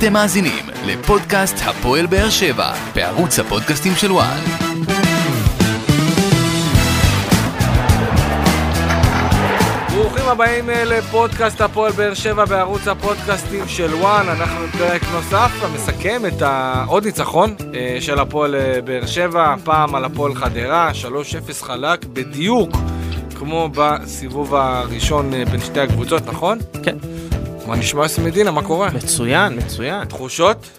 אתם מאזינים לפודקאסט הפועל באר שבע בערוץ הפודקאסטים של וואן. ברוכים הבאים אה, לפודקאסט הפועל באר שבע בערוץ הפודקאסטים של וואן. אנחנו בפרק נוסף המסכם את העוד ניצחון אה, של הפועל אה, באר שבע, הפעם על הפועל חדרה, 3-0 חלק בדיוק כמו בסיבוב הראשון בין שתי הקבוצות, נכון? כן. מה נשמע יוסי מדינה, מה קורה? מצוין, מצוין. תחושות?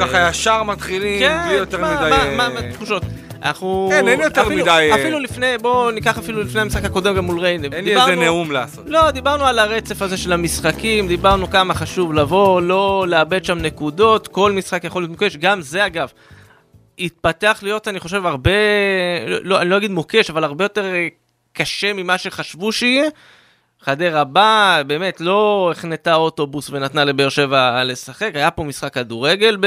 ככה ישר מתחילים, בלי יותר מדי... מה, מה, מה תחושות? אנחנו... אין, אין יותר אפילו, מדי, אה, אפילו לפני, בואו ניקח אפילו לפני המשחק הקודם גם מול ריינה. אין לי איזה נאום לעשות. לא, דיברנו על הרצף הזה של המשחקים, דיברנו כמה חשוב לבוא, לא לאבד שם נקודות, כל משחק יכול להיות מוקש, גם זה אגב. התפתח להיות, אני חושב, הרבה, לא, אני לא אגיד מוקש, אבל הרבה יותר אה, קשה ממה שחשבו שיהיה. חדרה באה, באמת לא החנתה אוטובוס ונתנה לבאר שבע לשחק, היה פה משחק כדורגל ב...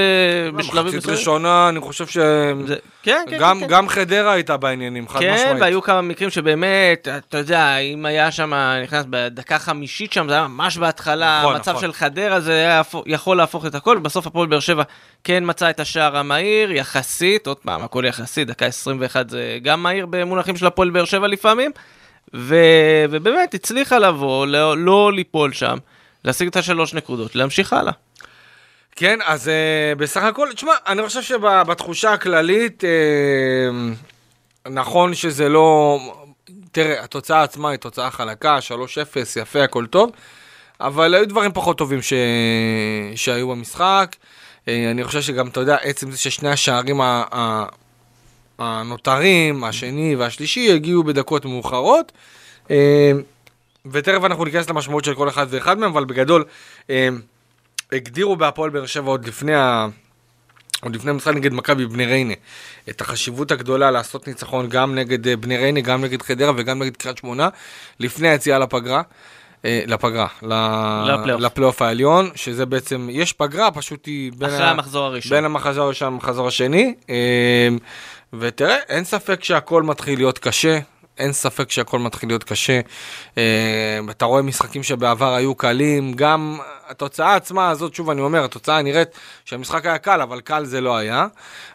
בשלבים מחצית ראשונה, אני חושב ש... זה... כן, כן, גם, כן. גם חדרה הייתה בעניינים, חד כן, משמעית. והיו כמה מקרים שבאמת, אתה יודע, אם היה שם, נכנס בדקה חמישית שם, זה היה ממש בהתחלה, נכון, המצב נכון. של חדרה, זה היה יכול להפוך את הכל, בסוף הפועל באר שבע כן מצא את השער המהיר, יחסית, עוד פעם, הכל יחסית, דקה 21 זה גם מהיר במונחים של הפועל באר שבע לפעמים, ו... ובאמת הצליחה לבוא, לא, לא ליפול שם, להשיג את השלוש נקודות, להמשיך הלאה. כן, אז uh, בסך הכל, תשמע, אני חושב שבתחושה הכללית, uh, נכון שזה לא... תראה, התוצאה עצמה היא תוצאה חלקה, 3-0, יפה, הכל טוב, אבל היו דברים פחות טובים ש... שהיו במשחק. Uh, אני חושב שגם, אתה יודע, עצם זה ששני השערים ה... ה... הנותרים, השני והשלישי, הגיעו בדקות מאוחרות. אה, ותכף אנחנו ניכנס למשמעות של כל אחד ואחד מהם, אבל בגדול, אה, הגדירו בהפועל באר שבע עוד לפני ה... עוד לפני המשחק נגד מכבי בני ריינה, את החשיבות הגדולה לעשות ניצחון גם נגד אה, בני ריינה, גם נגד חדרה וגם נגד קריית שמונה, לפני היציאה לפגרה. אה, לפגרה. לפלייאוף העליון, שזה בעצם, יש פגרה, פשוט היא בין, אחרי ה- המחזור הראשון. בין המחזור הראשון למחזור השני. אה, ותראה, אין ספק שהכל מתחיל להיות קשה, אין ספק שהכל מתחיל להיות קשה. אה, אתה רואה משחקים שבעבר היו קלים, גם התוצאה עצמה הזאת, שוב אני אומר, התוצאה נראית שהמשחק היה קל, אבל קל זה לא היה.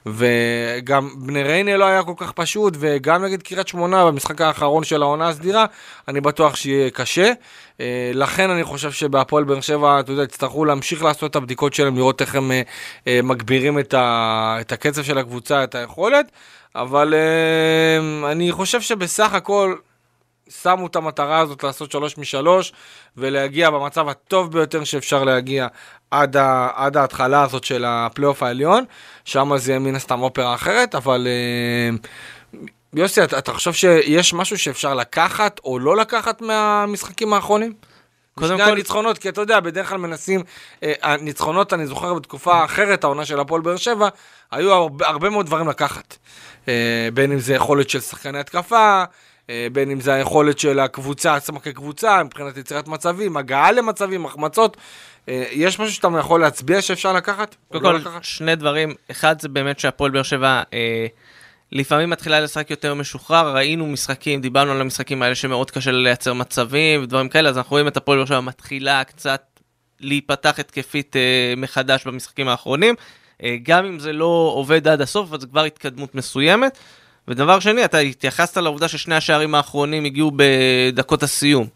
וגם בני ריינה לא היה כל כך פשוט, וגם נגד קריית שמונה במשחק האחרון של העונה הסדירה, אני בטוח שיהיה קשה. אה, לכן אני חושב שבהפועל באר שבע, אתה יודע, יצטרכו להמשיך לעשות את הבדיקות שלהם, לראות איך הם אה, אה, מגבירים את, ה, את הקצב של הקבוצה, את היכולת. אבל אני חושב שבסך הכל שמו את המטרה הזאת לעשות שלוש משלוש ולהגיע במצב הטוב ביותר שאפשר להגיע עד, ה, עד ההתחלה הזאת של הפלייאוף העליון, שם זה יהיה מן הסתם אופרה אחרת, אבל אה, יוסי, אתה, אתה חושב שיש משהו שאפשר לקחת או לא לקחת מהמשחקים האחרונים? קודם כל- הניצחונות, כי אתה יודע, בדרך כלל מנסים, אה, הניצחונות, אני זוכר בתקופה אחרת, העונה של הפועל באר שבע, היו הרבה, הרבה מאוד דברים לקחת. אה, בין אם זה יכולת של שחקני התקפה, בין אם זה היכולת של הקבוצה עצמה כקבוצה, מבחינת יצירת מצבים, הגעה למצבים, החמצות. אה, יש משהו שאתה יכול להצביע שאפשר לקחת? קודם לא כל? שני דברים. אחד זה באמת שהפועל באר שבע אה, לפעמים מתחילה לשחק יותר משוחרר. ראינו משחקים, דיברנו על המשחקים האלה שמאוד קשה לייצר מצבים ודברים כאלה, אז אנחנו רואים את הפועל באר שבע מתחילה קצת להיפתח התקפית אה, מחדש במשחקים האחרונים. אה, גם אם זה לא עובד עד הסוף, זה כבר התקדמות מסוימת. ודבר שני, אתה התייחסת לעובדה ששני השערים האחרונים הגיעו בדקות הסיום.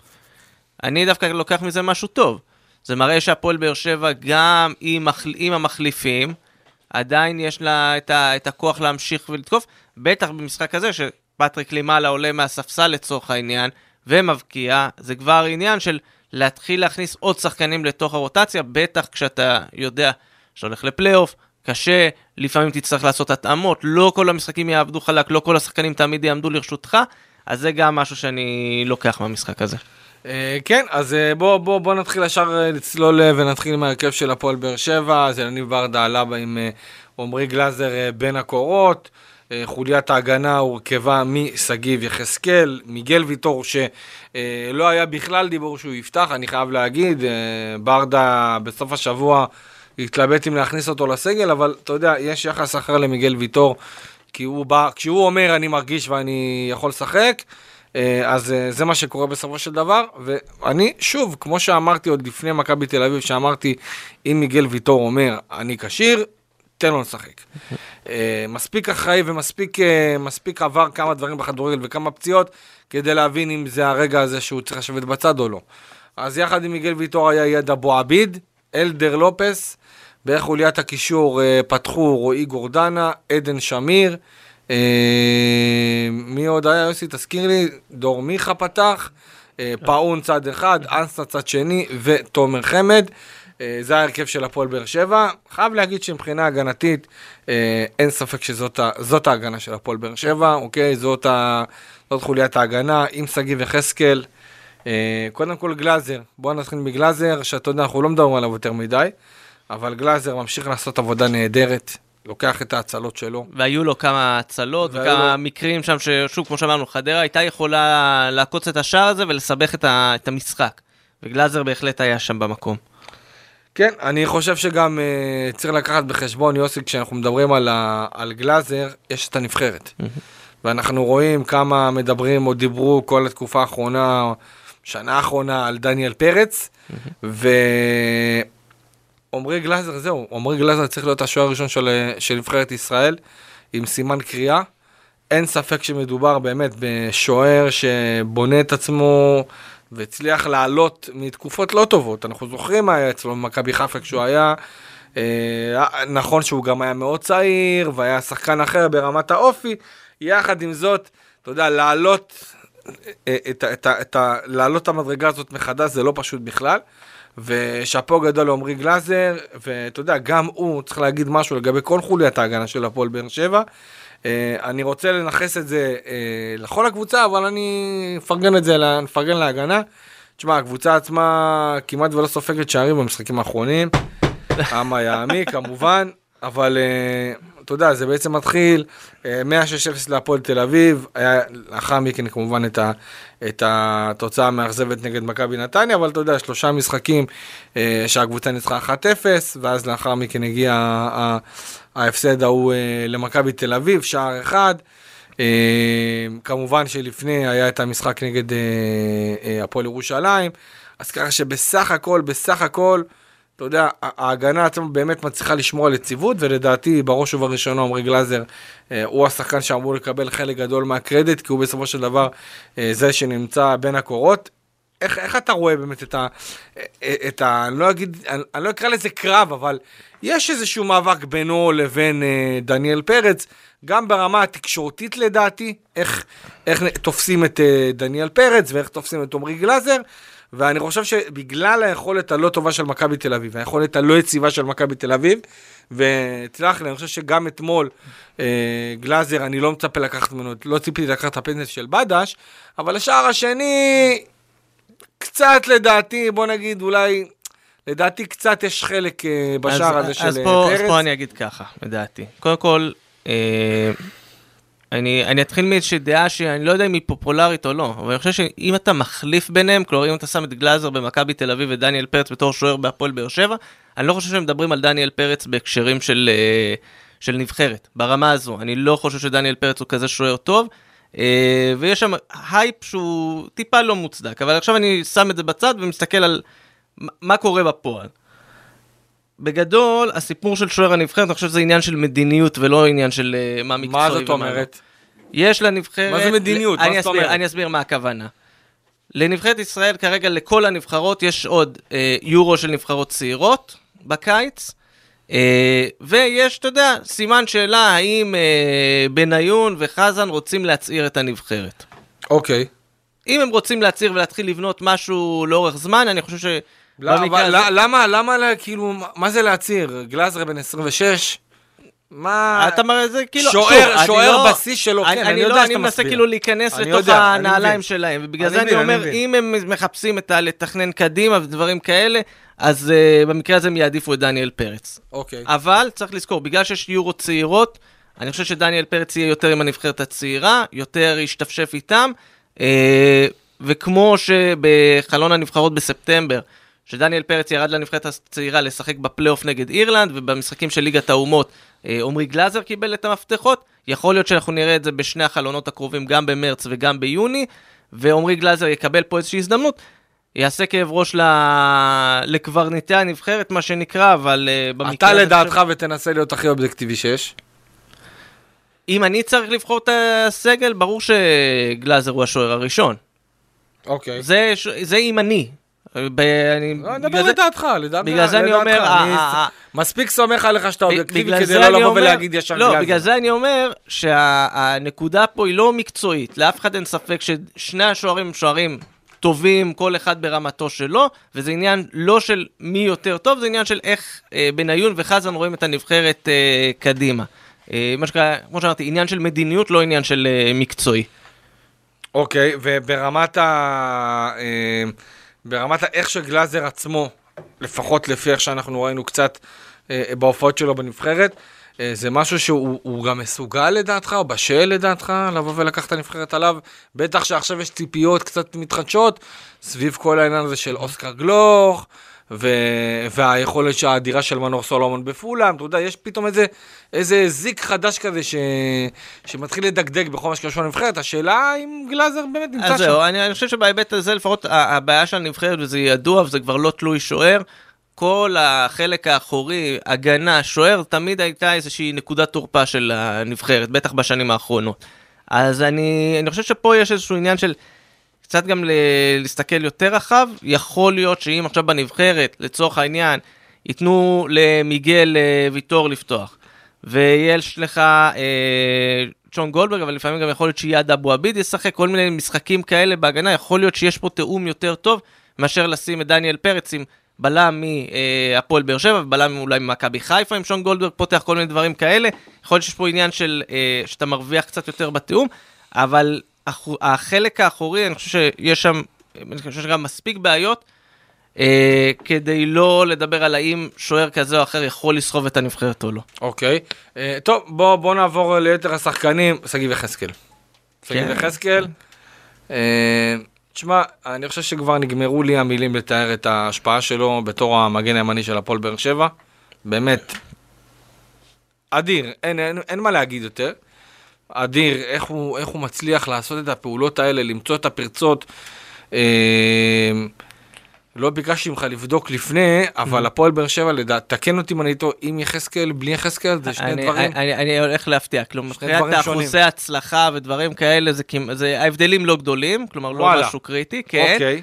אני דווקא לוקח מזה משהו טוב. זה מראה שהפועל באר שבע, גם עם, מחל... עם המחליפים, עדיין יש לה את, ה... את הכוח להמשיך ולתקוף, בטח במשחק הזה, שפטריק לימאלה עולה מהספסל לצורך העניין, ומבקיע, זה כבר עניין של להתחיל להכניס עוד שחקנים לתוך הרוטציה, בטח כשאתה יודע שאתה הולך לפלייאוף, קשה, לפעמים תצטרך לעשות התאמות, לא כל המשחקים יעבדו חלק, לא כל השחקנים תמיד יעמדו לרשותך, אז זה גם משהו שאני לוקח מהמשחק הזה. אה, כן, אז אה, בוא, בוא, בוא נתחיל ישר אה, לצלול ונתחיל מההרכב של הפועל באר שבע. אז יניב ברדה עלה עם עמרי גלאזר אה, בין הקורות. אה, חוליית ההגנה הורכבה משגיב יחזקאל, מיגל ויטור, שלא היה בכלל דיבור שהוא יפתח, אני חייב להגיד. ברדה בסוף השבוע התלבט אם להכניס אותו לסגל, אבל אתה יודע, יש יחס אחר למיגל ויטור, כי הוא בא, כשהוא אומר אני מרגיש ואני יכול לשחק, אה, אז אה, זה מה שקורה בסופו של דבר, ואני, שוב, כמו שאמרתי עוד לפני מכבי תל אביב, שאמרתי, אם מיגל ויטור אומר, אני כשיר, תן לו לשחק. אה, מספיק אחראי ומספיק מספיק עבר כמה דברים בכדורגל וכמה פציעות, כדי להבין אם זה הרגע הזה שהוא צריך לשבת בצד או לא. אז יחד עם מיגל ויטור היה יד אבו עביד, אלדר לופס, בערך חוליית הקישור אה, פתחו רועי גורדנה, עדן שמיר, אה, מי עוד היה יוסי? תזכיר לי, דור מיכה פתח, אה, פאון צד אחד, אנסה צד שני ותומר חמד. זה ההרכב של הפועל באר שבע. חייב להגיד שמבחינה הגנתית, אין ספק שזאת ההגנה של הפועל באר שבע, אוקיי? זאת, ה, זאת חוליית ההגנה, עם שגיב יחזקאל. אה, קודם כל גלאזר, בואו נתחיל מגלאזר, שאתה יודע, אנחנו לא מדברים עליו יותר מדי, אבל גלאזר ממשיך לעשות עבודה נהדרת, לוקח את ההצלות שלו. והיו לו כמה הצלות וכמה לו- מקרים שם ששוב, כמו שאמרנו, חדרה הייתה יכולה לעקוץ את השער הזה ולסבך את, ה, את המשחק. וגלאזר בהחלט היה שם במקום. כן, אני חושב שגם uh, צריך לקחת בחשבון, יוסי, כשאנחנו מדברים על, ה, על גלאזר, יש את הנבחרת. ואנחנו רואים כמה מדברים או דיברו כל התקופה האחרונה, שנה האחרונה, על דניאל פרץ, ועמרי גלאזר, זהו, עמרי גלאזר צריך להיות השוער הראשון של, של נבחרת ישראל, עם סימן קריאה. אין ספק שמדובר באמת בשוער שבונה את עצמו והצליח לעלות מתקופות לא טובות. אנחנו זוכרים מה היה אצלו במכבי חיפה כשהוא היה. אה, נכון שהוא גם היה מאוד צעיר והיה שחקן אחר ברמת האופי. יחד עם זאת, אתה יודע, לעלות אה, את, את, את, ה- לעלות את המדרגה הזאת מחדש זה לא פשוט בכלל. ושאפו גדול לעמרי גלאזר, ואתה יודע, גם הוא צריך להגיד משהו לגבי כל חוליית ההגנה של הפועל באר שבע. אה, אני רוצה לנכס את זה אה, לכל הקבוצה, אבל אני אפרגן את זה, נפרגן להגנה. תשמע, הקבוצה עצמה כמעט ולא סופגת שערים במשחקים האחרונים. אמה יעמי כמובן, אבל אה, אתה יודע, זה בעצם מתחיל אה, 106-0 להפועל תל אביב, היה לאחר מכן כמובן את, ה, את התוצאה המאכזבת נגד מכבי נתניה, אבל אתה יודע, שלושה משחקים אה, שהקבוצה ניצחה 1-0, ואז לאחר מכן הגיע ההפסד ההוא אה, למכבי תל אביב, שער אחד. אה, כמובן שלפני היה את המשחק נגד אה, אה, הפועל ירושלים, אז ככה שבסך הכל, בסך הכל, אתה יודע, ההגנה עצמה באמת מצליחה לשמור על יציבות, ולדעתי, בראש ובראשונה, עמרי גלאזר אה, הוא השחקן שאמור לקבל חלק גדול מהקרדיט, כי הוא בסופו של דבר אה, זה שנמצא בין הקורות. איך, איך אתה רואה באמת את ה... אה, את ה... אני לא אגיד, אני, אני לא אקרא לזה קרב, אבל יש איזשהו מאבק בינו לבין אה, דניאל פרץ, גם ברמה התקשורתית לדעתי, איך, איך תופסים את אה, דניאל פרץ ואיך תופסים את עמרי גלאזר. ואני חושב שבגלל היכולת הלא טובה של מכבי תל אביב, היכולת הלא יציבה של מכבי תל אביב, ותסלח לי, אני חושב שגם אתמול אה, גלאזר, אני לא מצפה לקחת ממנו, לא ציפיתי לקחת את הפנדל של בדש, אבל השער השני, קצת לדעתי, בוא נגיד אולי, לדעתי קצת יש חלק אה, בשער אז, הזה של אז אה, פה, פרץ. אז פה אני אגיד ככה, לדעתי. קודם כל, אה, אני, אני אתחיל מאיזושהי דעה שאני לא יודע אם היא פופולרית או לא, אבל אני חושב שאם אתה מחליף ביניהם, כלומר אם אתה שם את גלאזר במכבי תל אביב ודניאל פרץ בתור שוער בהפועל באר שבע, אני לא חושב שהם מדברים על דניאל פרץ בהקשרים של, אה, של נבחרת, ברמה הזו. אני לא חושב שדניאל פרץ הוא כזה שוער טוב, אה, ויש שם הייפ שהוא טיפה לא מוצדק, אבל עכשיו אני שם את זה בצד ומסתכל על מה קורה בפועל. בגדול, הסיפור של שוער הנבחרת, אני חושב שזה עניין של מדיניות ולא עניין של uh, מה מקצועי. מה זאת לא. אומרת? יש לנבחרת... מה זה מדיניות? אני מה זאת אסביר, אומרת? אני אסביר מה הכוונה. לנבחרת ישראל כרגע לכל הנבחרות יש עוד אה, יורו של נבחרות צעירות בקיץ, אה, ויש, אתה יודע, סימן שאלה האם אה, בניון וחזן רוצים להצעיר את הנבחרת. אוקיי. אם הם רוצים להצעיר ולהתחיל לבנות משהו לאורך זמן, אני חושב ש... לא, אבל הזה- למה, למה, כאילו, מה זה להצהיר? גלאזר בן 26? מה... אתה אומר, זה כאילו, שוער- שוב, אני שוער לא- בשיא שלו, כן, אני אני יודע לא, אני מנסה. כאילו להיכנס אני לתוך יודע, אני הנעליים. שלהם, ובגלל אני זה אני אני אומר, מבין. אם הם מחפשים את ה... לתכנן קדימה ודברים כאלה, אז uh, במקרה הזה הם יעדיפו את דניאל פרץ. אוקיי. אבל צריך לזכור, בגלל שיש יורו צעירות, אני חושב שדניאל פרץ יהיה יותר עם הנבחרת הצעירה, יותר ישתפשף איתם, אה, וכמו שבחלון הנבחרות בספטמבר, שדניאל פרץ ירד לנבחרת הצעירה לשחק בפלייאוף נגד אירלנד, ובמשחקים של ליגת האומות אה, עמרי גלאזר קיבל את המפתחות, יכול להיות שאנחנו נראה את זה בשני החלונות הקרובים, גם במרץ וגם ביוני, ועמרי גלאזר יקבל פה איזושהי הזדמנות, יעשה כאב ראש ל... לקברניטי הנבחרת, מה שנקרא, אבל uh, במקרה אתה. לדעתך ותנסה להיות הכי אובייקטיבי שיש. אם אני צריך לבחור את הסגל, ברור שגלאזר הוא השוער הראשון. אוקיי. זה, ש- זה אם אני. לא, בגלל נדבר זה- לדעתך, לדעתך. בגלל זה אני. אומר, מספיק סומך עליך שאתה אובייקטיבי בגלל כדי לא לבוא ולהגיד ישר לא, גלאזר. בגלל זה אני אומר שהנקודה פה היא לא מקצועית. לאף אחד אין ספק ששני השוערים הם שוערים טובים, כל אחד ברמתו שלו, וזה עניין לא של מי יותר טוב, זה עניין של איך אה, בניון וחזן רואים את הנבחרת אה, קדימה. אה, מה שקרה, כמו שאמרתי, עניין של מדיניות, לא עניין של אה, מקצועי. אוקיי, וברמת ה... אה, ברמת האיך שגלאזר עצמו, לפחות לפי איך שאנחנו ראינו קצת אה, בהופעות שלו בנבחרת, אה, זה משהו שהוא הוא גם מסוגל לדעתך, או בשל לדעתך, לבוא ולקח את הנבחרת עליו. בטח שעכשיו יש ציפיות קצת מתחדשות, סביב כל העניין הזה של אוסקר גלוך, ו... והיכולת האדירה של מנור סולומון בפולאם, אתה יודע, יש פתאום איזה, איזה זיק חדש כזה ש... שמתחיל לדגדג בכל מה שקשור לנבחרת, השאלה אם גלאזר באמת נמצא אז שם. זהו, אני, אני חושב שבהיבט הזה לפחות הבעיה של הנבחרת, וזה ידוע וזה כבר לא תלוי שוער, כל החלק האחורי, הגנה, שוער, תמיד הייתה איזושהי נקודת תורפה של הנבחרת, בטח בשנים האחרונות. אז אני, אני חושב שפה יש איזשהו עניין של קצת גם ל- להסתכל יותר רחב, יכול להיות שאם עכשיו בנבחרת, לצורך העניין, ייתנו למיגל אה, ויטור לפתוח, ויש לך אה, צ'ון גולדברג, אבל לפעמים גם יכול להיות שיעד אבו עביד ישחק, כל מיני משחקים כאלה בהגנה, יכול להיות שיש פה תיאום יותר טוב מאשר לשים את דניאל פרץ עם בלם מהפועל באר שבע, ובלם אולי ממכבי חיפה עם שון גולדברג פותח כל מיני דברים כאלה. יכול להיות שיש פה עניין של אה, שאתה מרוויח קצת יותר בתיאום, אבל החלק האחורי, אני חושב שיש שם, אני חושב שגם מספיק בעיות. אה, כדי לא לדבר על האם שוער כזה או אחר יכול לסחוב את הנבחרת או לא. אוקיי. אה, טוב, בוא, בוא נעבור ליתר השחקנים. שגיב יחזקאל. שגיב כן. יחזקאל. אה, תשמע, אני חושב שכבר נגמרו לי המילים לתאר את ההשפעה שלו בתור המגן הימני של הפועל באר שבע. באמת, אדיר, אין, אין, אין מה להגיד יותר. אדיר, איך הוא, איך הוא מצליח לעשות את הפעולות האלה, למצוא את הפרצות. אה, לא ביקשתי ממך לבדוק לפני, אבל הפועל באר שבע, לדעת, תקן אותי אם אני טועה, עם יחזקאל, בלי יחזקאל, זה שני אני, דברים. אני, אני הולך להפתיע, כלומר, מבחינת. אחוזי הצלחה ודברים כאלה, זה, זה ההבדלים לא גדולים, כלומר לא וואלה. משהו קריטי, כן, אוקיי.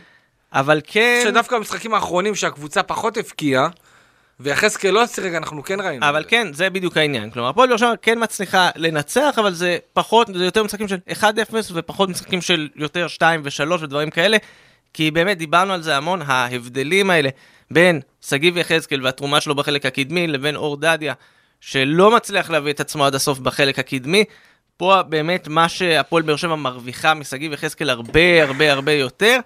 אבל כן, שדווקא במשחקים האחרונים שהקבוצה פחות הבקיעה, ויחזקאל לא שיחק, אנחנו כן ראינו. אבל. כן, זה בדיוק העניין. כלומר, הפועל באר שבע כן מצליחה לנצח, אבל זה פחות, זה יותר משחקים של 1-0 ופחות משחקים של יותר 2 ו-3 ודברים כאלה. כי באמת דיברנו על זה המון, ההבדלים האלה בין שגיב יחזקאל והתרומה שלו בחלק הקדמי לבין אור דדיה, שלא מצליח להביא את עצמו עד הסוף בחלק הקדמי. פה באמת מה שהפועל באר שבע מרוויחה משגיב יחזקאל הרבה הרבה הרבה יותר.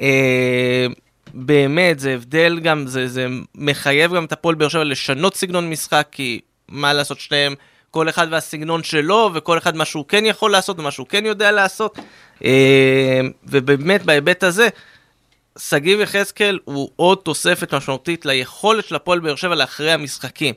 אה, באמת, זה הבדל גם, זה, זה מחייב גם את הפועל באר שבע לשנות סגנון משחק, כי מה לעשות שניהם, כל אחד והסגנון שלו, וכל אחד מה שהוא כן יכול לעשות ומה שהוא כן יודע לעשות. אה, ובאמת, בהיבט הזה, שגיב יחזקאל הוא עוד תוספת משמעותית ליכולת של הפועל באר שבע להכריע משחקים.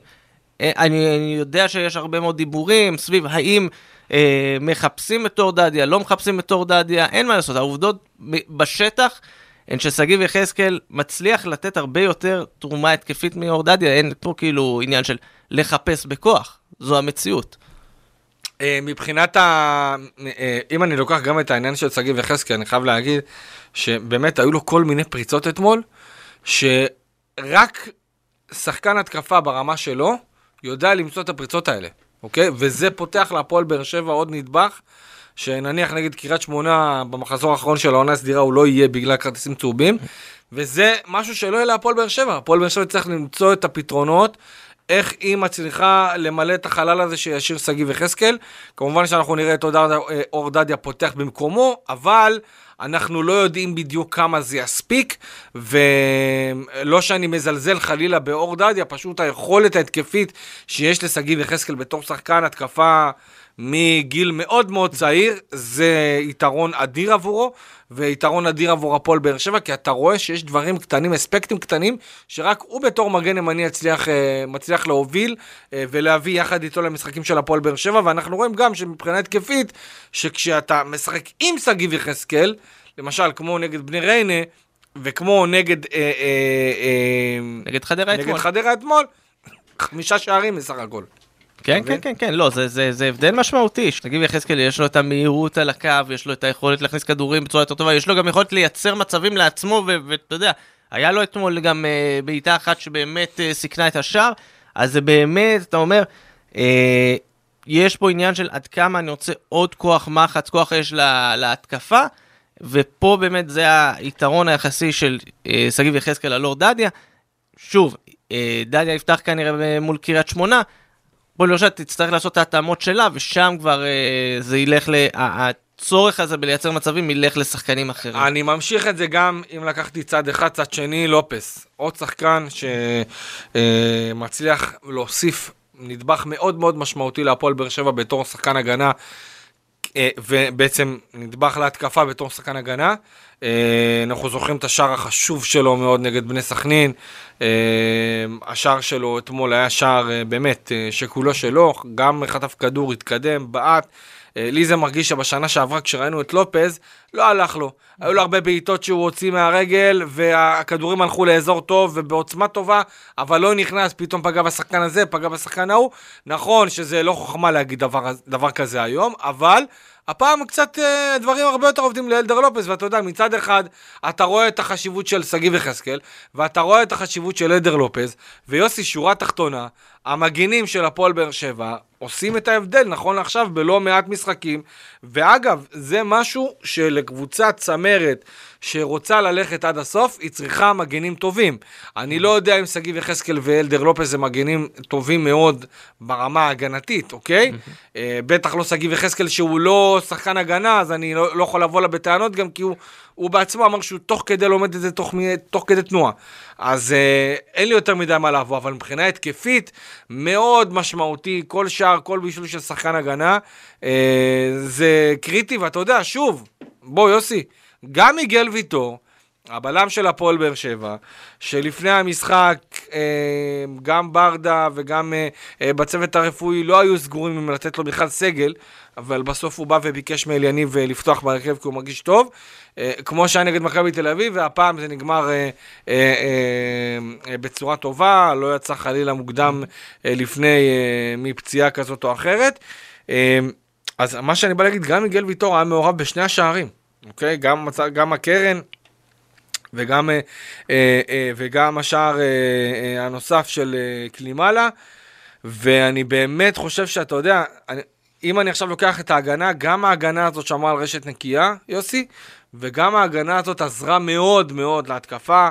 אה, אני, אני יודע שיש הרבה מאוד דיבורים סביב האם אה, מחפשים את אור דדיה, לא מחפשים את אור דדיה, אין מה לעשות, העובדות בשטח הן ששגיב יחזקאל מצליח לתת הרבה יותר תרומה התקפית מאור דדיה, אין פה כאילו עניין של לחפש בכוח, זו המציאות. אה, מבחינת ה... אה, אם אני לוקח גם את העניין של שגיב יחזקאל, אני חייב להגיד שבאמת היו לו כל מיני פריצות אתמול, שרק שחקן התקפה ברמה שלו יודע למצוא את הפריצות האלה, אוקיי? וזה פותח להפועל באר שבע עוד נדבך, שנניח נגד קריית שמונה במחזור האחרון של העונה הסדירה הוא לא יהיה בגלל כרטיסים צהובים, וזה משהו שלא יהיה להפועל באר שבע. הפועל באר שבע צריך למצוא את הפתרונות. איך היא מצליחה למלא את החלל הזה שישאיר שגיב יחזקאל. כמובן שאנחנו נראה את אור דדיה- פותח במקומו, אבל אנחנו לא יודעים בדיוק כמה זה יספיק, ולא שאני מזלזל חלילה באור דדיה, פשוט היכולת ההתקפית שיש לשגיב יחזקאל בתור שחקן התקפה מגיל מאוד מאוד צעיר, זה יתרון אדיר עבורו, ויתרון אדיר עבור הפועל באר שבע, כי אתה רואה שיש דברים קטנים, אספקטים קטנים, שרק הוא בתור מגן ימני יצליח, אה, מצליח להוביל אה, ולהביא יחד איתו למשחקים של הפועל באר שבע, ואנחנו רואים גם שמבחינה התקפית, שכשאתה משחק עם שגיב יחזקאל, למשל, כמו נגד בני ריינה, וכמו נגד... אה, אה, אה, נגד חדרה נגד אתמול. חדרה אתמול, חמישה שערים בסך הכל. כן? כן, כן, כן, לא, זה, זה, זה הבדל משמעותי. תגיד יחזקאל, יש לו את המהירות על הקו, יש לו את היכולת להכניס כדורים בצורה יותר טובה, יש לו גם יכולת לייצר מצבים לעצמו, ואתה יודע, היה לו אתמול גם uh, בעיטה אחת שבאמת uh, סיכנה את השאר, אז זה באמת, אתה אומר, uh, יש פה עניין של עד כמה אני רוצה עוד כוח מחץ, כוח אש לה, להתקפה, ופה באמת זה היתרון היחסי של uh, שגיב יחזקאל על אור דדיה. שוב, אה, דליה יפתח כנראה מול קריית שמונה, הפועל באר שבע תצטרך לעשות את ההתאמות שלה, ושם כבר אה, זה ילך ל... הצורך הזה בלייצר מצבים ילך לשחקנים אחרים. אני ממשיך את זה גם אם לקחתי צד אחד, צד שני, לופס. עוד שחקן שמצליח להוסיף נדבך מאוד מאוד משמעותי להפועל באר שבע בתור שחקן הגנה, אה, ובעצם נדבך להתקפה בתור שחקן הגנה. אה, אנחנו זוכרים את השער החשוב שלו מאוד נגד בני סכנין. אה, השער שלו אתמול היה שער אה, באמת אה, שכולו שלו, גם חטף כדור, התקדם, בעט. אה, לי זה מרגיש שבשנה שעברה כשראינו את לופז, לא הלך לו. היו לו הרבה בעיטות שהוא הוציא מהרגל, והכדורים הלכו לאזור טוב ובעוצמה טובה, אבל לא נכנס, פתאום פגע בשחקן הזה, פגע בשחקן ההוא. נכון שזה לא חוכמה להגיד דבר, דבר כזה היום, אבל הפעם קצת אה, דברים הרבה יותר עובדים לאלדר לופס, ואתה יודע, מצד אחד, אתה רואה את החשיבות של שגיב יחזקאל, ואתה רואה את החשיבות של אלדר לופס, ויוסי, שורה תחתונה, המגינים של הפועל באר שבע עושים את ההבדל, נכון לעכשיו, בלא מעט משחקים. ואגב, זה משהו שלקבוצת צמרת שרוצה ללכת עד הסוף, היא צריכה מגנים טובים. אני לא יודע אם שגיב יחזקאל ואלדר לופס הם מגנים טובים מאוד ברמה ההגנתית, אוקיי? אה, בטח לא שגיב יחזקאל שהוא לא שחקן הגנה, אז אני לא, לא יכול לבוא לה בטענות גם כי הוא, הוא בעצמו אמר שהוא תוך כדי לומד את זה תוך, תוך כדי תנועה. אז אה, אין לי יותר מדי מה לבוא, אבל מבחינה התקפית, מאוד משמעותי, כל שער, כל בישול של שחקן הגנה, אה, זה קריטי, ואתה יודע, שוב, בוא יוסי, גם מיגל ויטור, הבלם של הפועל באר שבע, שלפני המשחק גם ברדה וגם אה, אה, בצוות הרפואי לא היו סגורים אם לתת לו בכלל סגל, אבל בסוף הוא בא וביקש מאליניב אה, לפתוח בהרכב כי הוא מרגיש טוב, אה, כמו שהיה נגד מכבי תל אביב, והפעם זה נגמר אה, אה, אה, אה, בצורה טובה, לא יצא חלילה מוקדם אה, לפני אה, מפציעה כזאת או אחרת. אה, אז מה שאני בא להגיד, גם מיגל ויטור היה מעורב בשני השערים, אוקיי? גם, גם הקרן וגם, אה, אה, אה, וגם השער הנוסף של קלימאלה, ואני באמת חושב שאתה יודע, אני, אם אני עכשיו לוקח את ההגנה, גם ההגנה הזאת שמרה על רשת נקייה, יוסי, וגם ההגנה הזאת עזרה מאוד מאוד להתקפה,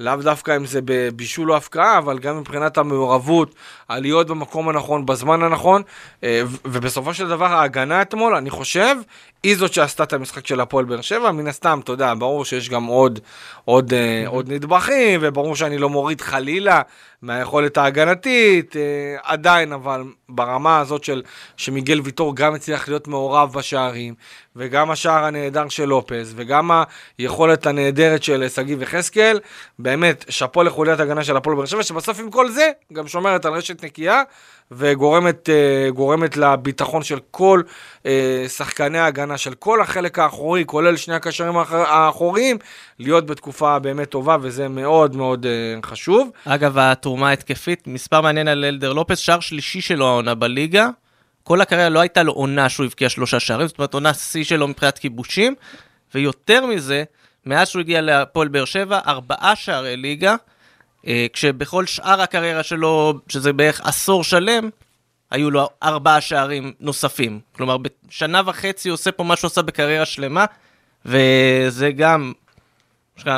לאו דווקא אם זה בבישול או הפקעה, אבל גם מבחינת המעורבות, הלהיות במקום הנכון, בזמן הנכון, אה, ובסופו של דבר ההגנה אתמול, אני חושב, היא זאת שעשתה את המשחק של הפועל באר שבע, מן הסתם, אתה יודע, ברור שיש גם עוד, עוד, אה, עוד נדבכים, וברור שאני לא מוריד חלילה מהיכולת ההגנתית, אה, עדיין, אבל ברמה הזאת של שמיגל ויטור גם הצליח להיות מעורב בשערים, וגם השער הנהדר של לופז, וגם היכולת הנהדרת של שגיב יחזקאל, באמת, שאפו לחוליית הגנה של הפועל באר שבע, שבסוף עם כל זה, גם שומרת על רשת נקייה, וגורמת אה, לביטחון של כל אה, שחקני ההגנה, של כל החלק האחורי, כולל שני הקשרים האח- האחוריים, להיות בתקופה באמת טובה, וזה מאוד מאוד אה, חשוב. אגב, התרומה ההתקפית, מספר מעניין על אלדר לופס, שער שלישי שלו העונה בליגה. כל הקריירה לא הייתה לו עונה שהוא הבקיע שלושה שערים, זאת אומרת עונה שיא שלו מבחינת כיבושים, ויותר מזה, מאז שהוא הגיע להפועל באר שבע, ארבעה שערי ליגה, כשבכל שאר הקריירה שלו, שזה בערך עשור שלם, היו לו ארבעה שערים נוספים. כלומר, בשנה וחצי הוא עושה פה מה שהוא עשה בקריירה שלמה, וזה גם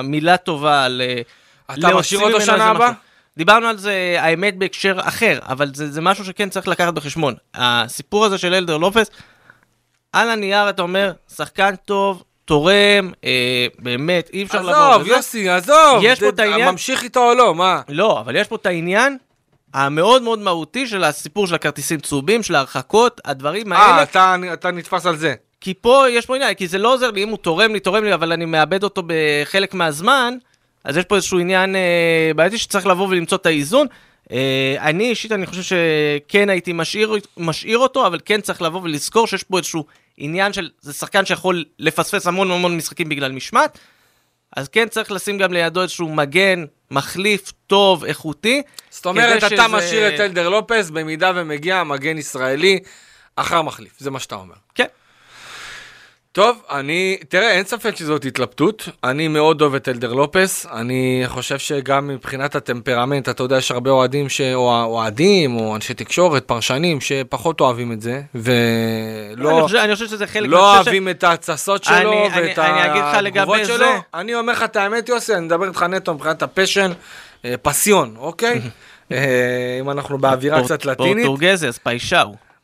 מילה טובה על... אה, אתה משאיר אותו שנה הבאה? דיברנו על זה, האמת, בהקשר אחר, אבל זה, זה משהו שכן צריך לקחת בחשבון. הסיפור הזה של אלדר לופס, על הנייר אתה אומר, שחקן טוב, תורם, אה, באמת, אי אפשר לבוא עזוב. יוסי, עזוב. יש פה ד- את העניין- ממשיך איתו או לא, מה? לא, אבל יש פה את העניין המאוד מאוד מהותי של הסיפור של הכרטיסים צהובים, של ההרחקות, הדברים האלה. אה, אתה, אתה נתפס על זה. כי פה יש פה עניין, כי זה לא עוזר לי, אם הוא תורם לי, תורם לי, אבל אני מאבד אותו בחלק מהזמן, אז יש פה איזשהו עניין אה, בעייתי שצריך לבוא ולמצוא את האיזון. אה, אני אישית, אני חושב שכן הייתי משאיר, משאיר אותו, אבל כן צריך לבוא ולזכור שיש פה איזשהו עניין של, זה שחקן שיכול לפספס המון המון משחקים בגלל משמעת, אז כן צריך לשים גם לידו איזשהו מגן, מחליף, טוב, איכותי. זאת אומרת, אתה שזה- משאיר את אלדר לופס במידה ומגיע מגן ישראלי אחר מחליף, זה מה שאתה אומר. כן. טוב, אני, תראה, אין ספק שזאת התלבטות. אני מאוד אוהב את אלדר לופס. אני חושב שגם מבחינת הטמפרמנט, אתה יודע, יש הרבה אוהדים, ש... או אוהדים, או אנשי תקשורת, פרשנים, שפחות אוהבים את זה, אני ולא חושב, אני חושב שזה חלק לא אני חושב ש- אוהבים את ההתססות שלו, אני- ואת אני- אני התגובות שלו. זה. אני אומר לך את האמת, יוסי, אני מדבר איתך נטו מבחינת ה passion, אה, פסיון, אוקיי? אה, אם אנחנו באווירה קצת לטינית, פורטוגזי, אז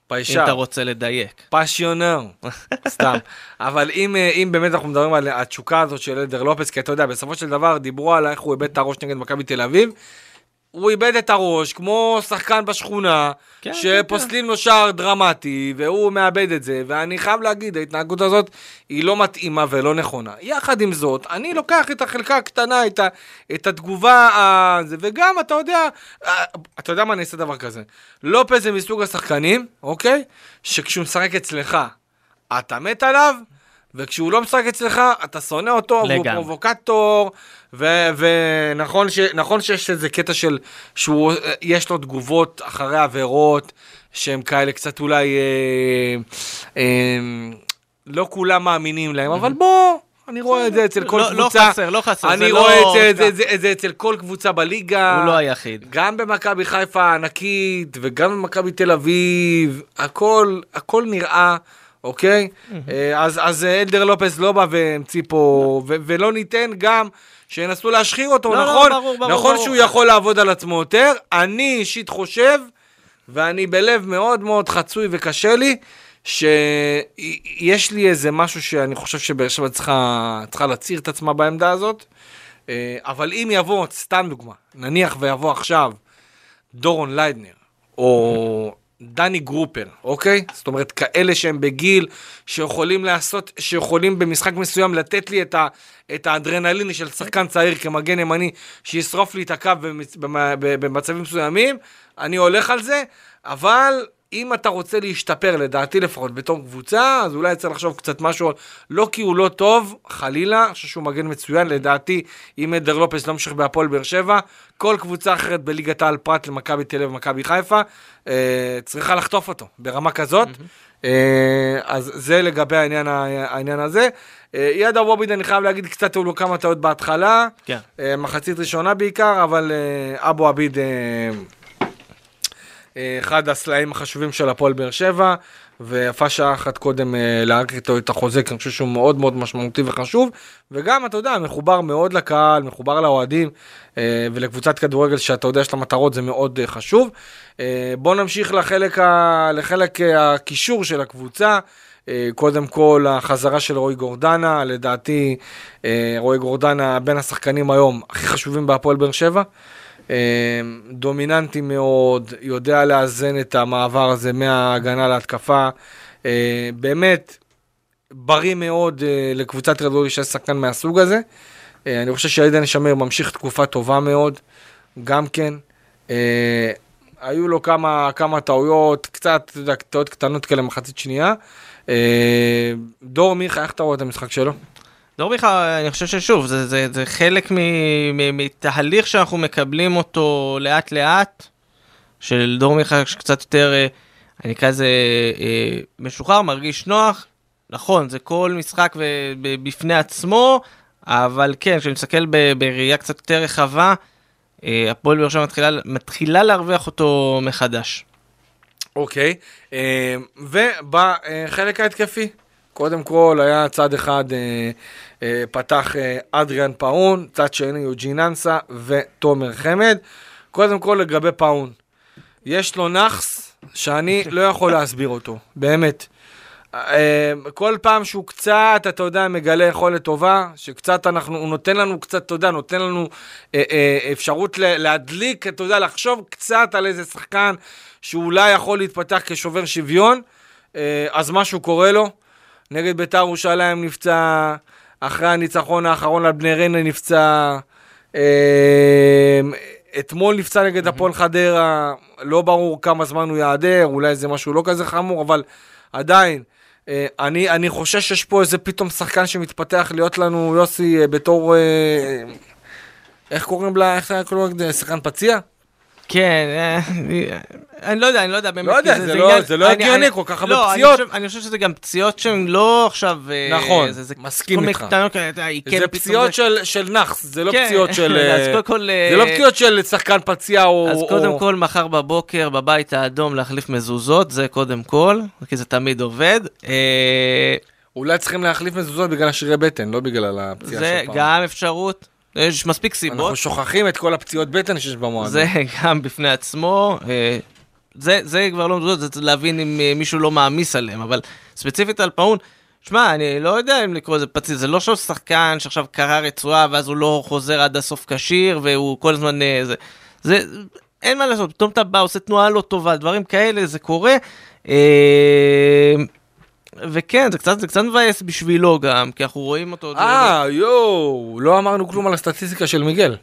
פיישאו, אם פיישר. אתה רוצה לדייק. פשיונר, סתם. אבל אם, אה, אם באמת אנחנו מדברים על התשוקה הזאת של אלדר לופס, כי אתה יודע, בסופו של דבר דיברו על איך הוא איבד את הראש נגד מכבי תל אביב. הוא איבד את הראש כמו שחקן בשכונה, כן, שפוסלים לו שער דרמטי, והוא מאבד את זה, ואני חייב להגיד, ההתנהגות הזאת היא לא מתאימה ולא נכונה. יחד עם זאת, אני לוקח את החלקה הקטנה, את, ה, את התגובה, הזה, וגם, אתה יודע, אה, אתה יודע מה, אני אעשה דבר כזה. לופז זה מסוג השחקנים, אוקיי? שכשהוא משחק אצלך, אתה מת עליו, וכשהוא לא משחק אצלך, אתה שונא אותו, והוא לגמרי. פרובוקטור, ו- ונכון ש- נכון שיש איזה קטע של, שהוא, אה, יש לו תגובות אחרי עבירות, שהם כאלה קצת אולי, אה, אה, לא כולם מאמינים להם, אבל בוא, אני רואה את זה אצל כל לא- לא קבוצה. חסר, לא חסר, אני רואה לא- את זה- זה- זה- את זה אצל כל קבוצה בליגה. הוא לא היחיד. גם במכבי חיפה הענקית וגם במכבי תל אביב, הכל, הכל נראה, אוקיי? אה, אז, אז אלדר לופס לא בא והמציא פה, ו- ולא ניתן גם שינסו להשחיר אותו, לא, לא, נכון? ברור, ברור, נכון ברור. שהוא יכול לעבוד על עצמו יותר, אני אישית חושב, ואני בלב מאוד מאוד חצוי וקשה לי, שיש לי איזה משהו שאני חושב שבאר שבע צריכה, צריכה להצהיר את עצמה בעמדה הזאת. אה, אבל אם יבוא, סתם דוגמה, נניח ויבוא עכשיו דורון ליידנר, או דני גרופר, אוקיי? זאת אומרת, כאלה שהם בגיל, שיכולים לעשות, שיכולים במשחק מסוים לתת לי את, ה, את האדרנלין של שחקן צעיר כמגן ימני, שישרוף לי את הקו במצבים מסוימים, אני הולך על זה, אבל אם אתה רוצה להשתפר, לדעתי לפחות, בתור קבוצה, אז אולי צריך לחשוב קצת משהו, לא כי הוא לא טוב, חלילה, אני חושב שהוא מגן מצוין, לדעתי, אם אדר לופס לא ממשיך בהפועל באר שבע, כל קבוצה אחרת בליגת העל פרט למכבי תל אביב ומכבי חיפה, אה, צריכה לחטוף אותו ברמה כזאת. אה, אז זה לגבי העניין, העניין הזה. אה, יד הווביד, אני חייב להגיד, קצת היו לו כמה טעות בהתחלה, כן. אה, מחצית ראשונה בעיקר, אבל אה, אבו עביד... אה, אחד הסלעים החשובים של הפועל באר שבע, ויפה שעה אחת קודם אה, להאריך איתו את החוזה, כי אני חושב שהוא מאוד מאוד משמעותי וחשוב, וגם, אתה יודע, מחובר מאוד לקהל, מחובר לאוהדים, אה, ולקבוצת כדורגל שאתה יודע יש לה מטרות, זה מאוד חשוב. בואו נמשיך לחלק, ה... לחלק הקישור של הקבוצה. קודם כל, החזרה של רועי גורדנה, לדעתי, רועי גורדנה בין השחקנים היום הכי חשובים בהפועל באר שבע. אה, דומיננטי מאוד, יודע לאזן את המעבר הזה מההגנה להתקפה. אה, באמת, בריא מאוד אה, לקבוצת כדורגל שיש שחקן מהסוג הזה. אה, אני חושב שעדן שמיר ממשיך תקופה טובה מאוד, גם כן. היו לו כמה, כמה טעויות, קצת, אתה יודע, טעויות קטנות כאלה מחצית שנייה. דור מיכה, איך אתה רואה את המשחק שלו? דור מיכה, אני חושב ששוב, זה, זה, זה חלק מתהליך שאנחנו מקבלים אותו לאט לאט, של דור מיכה שקצת יותר, אה, אני אקרא לזה אה, משוחרר, מרגיש נוח. נכון, זה כל משחק בפני עצמו, אבל כן, כשאני מסתכל בראייה קצת יותר רחבה, אה, הפועל באר שבע מתחילה, מתחילה להרוויח אותו מחדש. אוקיי, אה, ובחלק ההתקפי, קודם כל היה צד אחד פתח אה, אדריאן פאון, צד שני יוג'ין אנסה ותומר חמד. קודם כל לגבי פאון, יש לו נאחס שאני לא יכול להסביר אותו, באמת. אה, כל פעם שהוא קצת, אתה יודע, מגלה יכולת טובה, שקצת אנחנו, הוא נותן לנו קצת, אתה יודע, נותן לנו אה, אה, אפשרות להדליק, אתה יודע, לחשוב קצת על איזה שחקן שאולי יכול להתפתח כשובר שוויון, אה, אז משהו קורה לו. נגד ביתר ירושלים נפצע, אחרי הניצחון האחרון על בני ריינה נפצע, אה, אתמול נפצע נגד הפועל חדרה, לא ברור כמה זמן הוא ייעדר, אולי זה משהו לא כזה חמור, אבל עדיין, אה, אני, אני חושש שיש פה איזה פתאום שחקן שמתפתח להיות לנו, יוסי, אה, בתור... איך קוראים לה, איך קוראים לה, שחקן פציע? כן, אה, אני לא יודע, אני לא יודע באמת. לא יודע, זה לא- זה לא אני- הגיוני, אני- כל כך הרבה לא, אני פציעות. חושב- אני חושב שזה גם פציעות שהן לא עכשיו... אה, נכון, זה- זה מסכים איתך. היא כן זה פתאום פציעות זה- של, של נאחס, זה לא כן, פציעות של... אה, אה, זה לא פציעות של שחקן פציע או... אז או- קודם כל, מחר בבוקר בבית האדום להחליף מזוזות, זה קודם כל, כי זה תמיד עובד. אה, אולי צריכים להחליף מזוזות בגלל השרירי בטן, לא בגלל הפציעה זה של פעם. גם אפשרות, יש מספיק סיבות. אנחנו שוכחים את כל הפציעות בטן שיש במועדון. זה גם בפני עצמו. אה, זה, זה כבר לא מזוזות, זה להבין אם אה, מישהו לא מעמיס עליהם, אבל ספציפית על פאון, שמע, אני לא יודע אם לקרוא לזה פציע, זה לא שהוא שחקן שעכשיו קרע רצועה ואז הוא לא חוזר עד הסוף כשיר והוא כל הזמן... אה, זה, זה, אין מה לעשות, פתאום אתה בא, עושה תנועה לא טובה, דברים כאלה, זה קורה. אה, וכן, זה קצת, זה קצת מבאס בשבילו גם, כי אנחנו רואים אותו... אה, יואו, לא אמרנו כלום על הסטטיסטיקה של מיגל.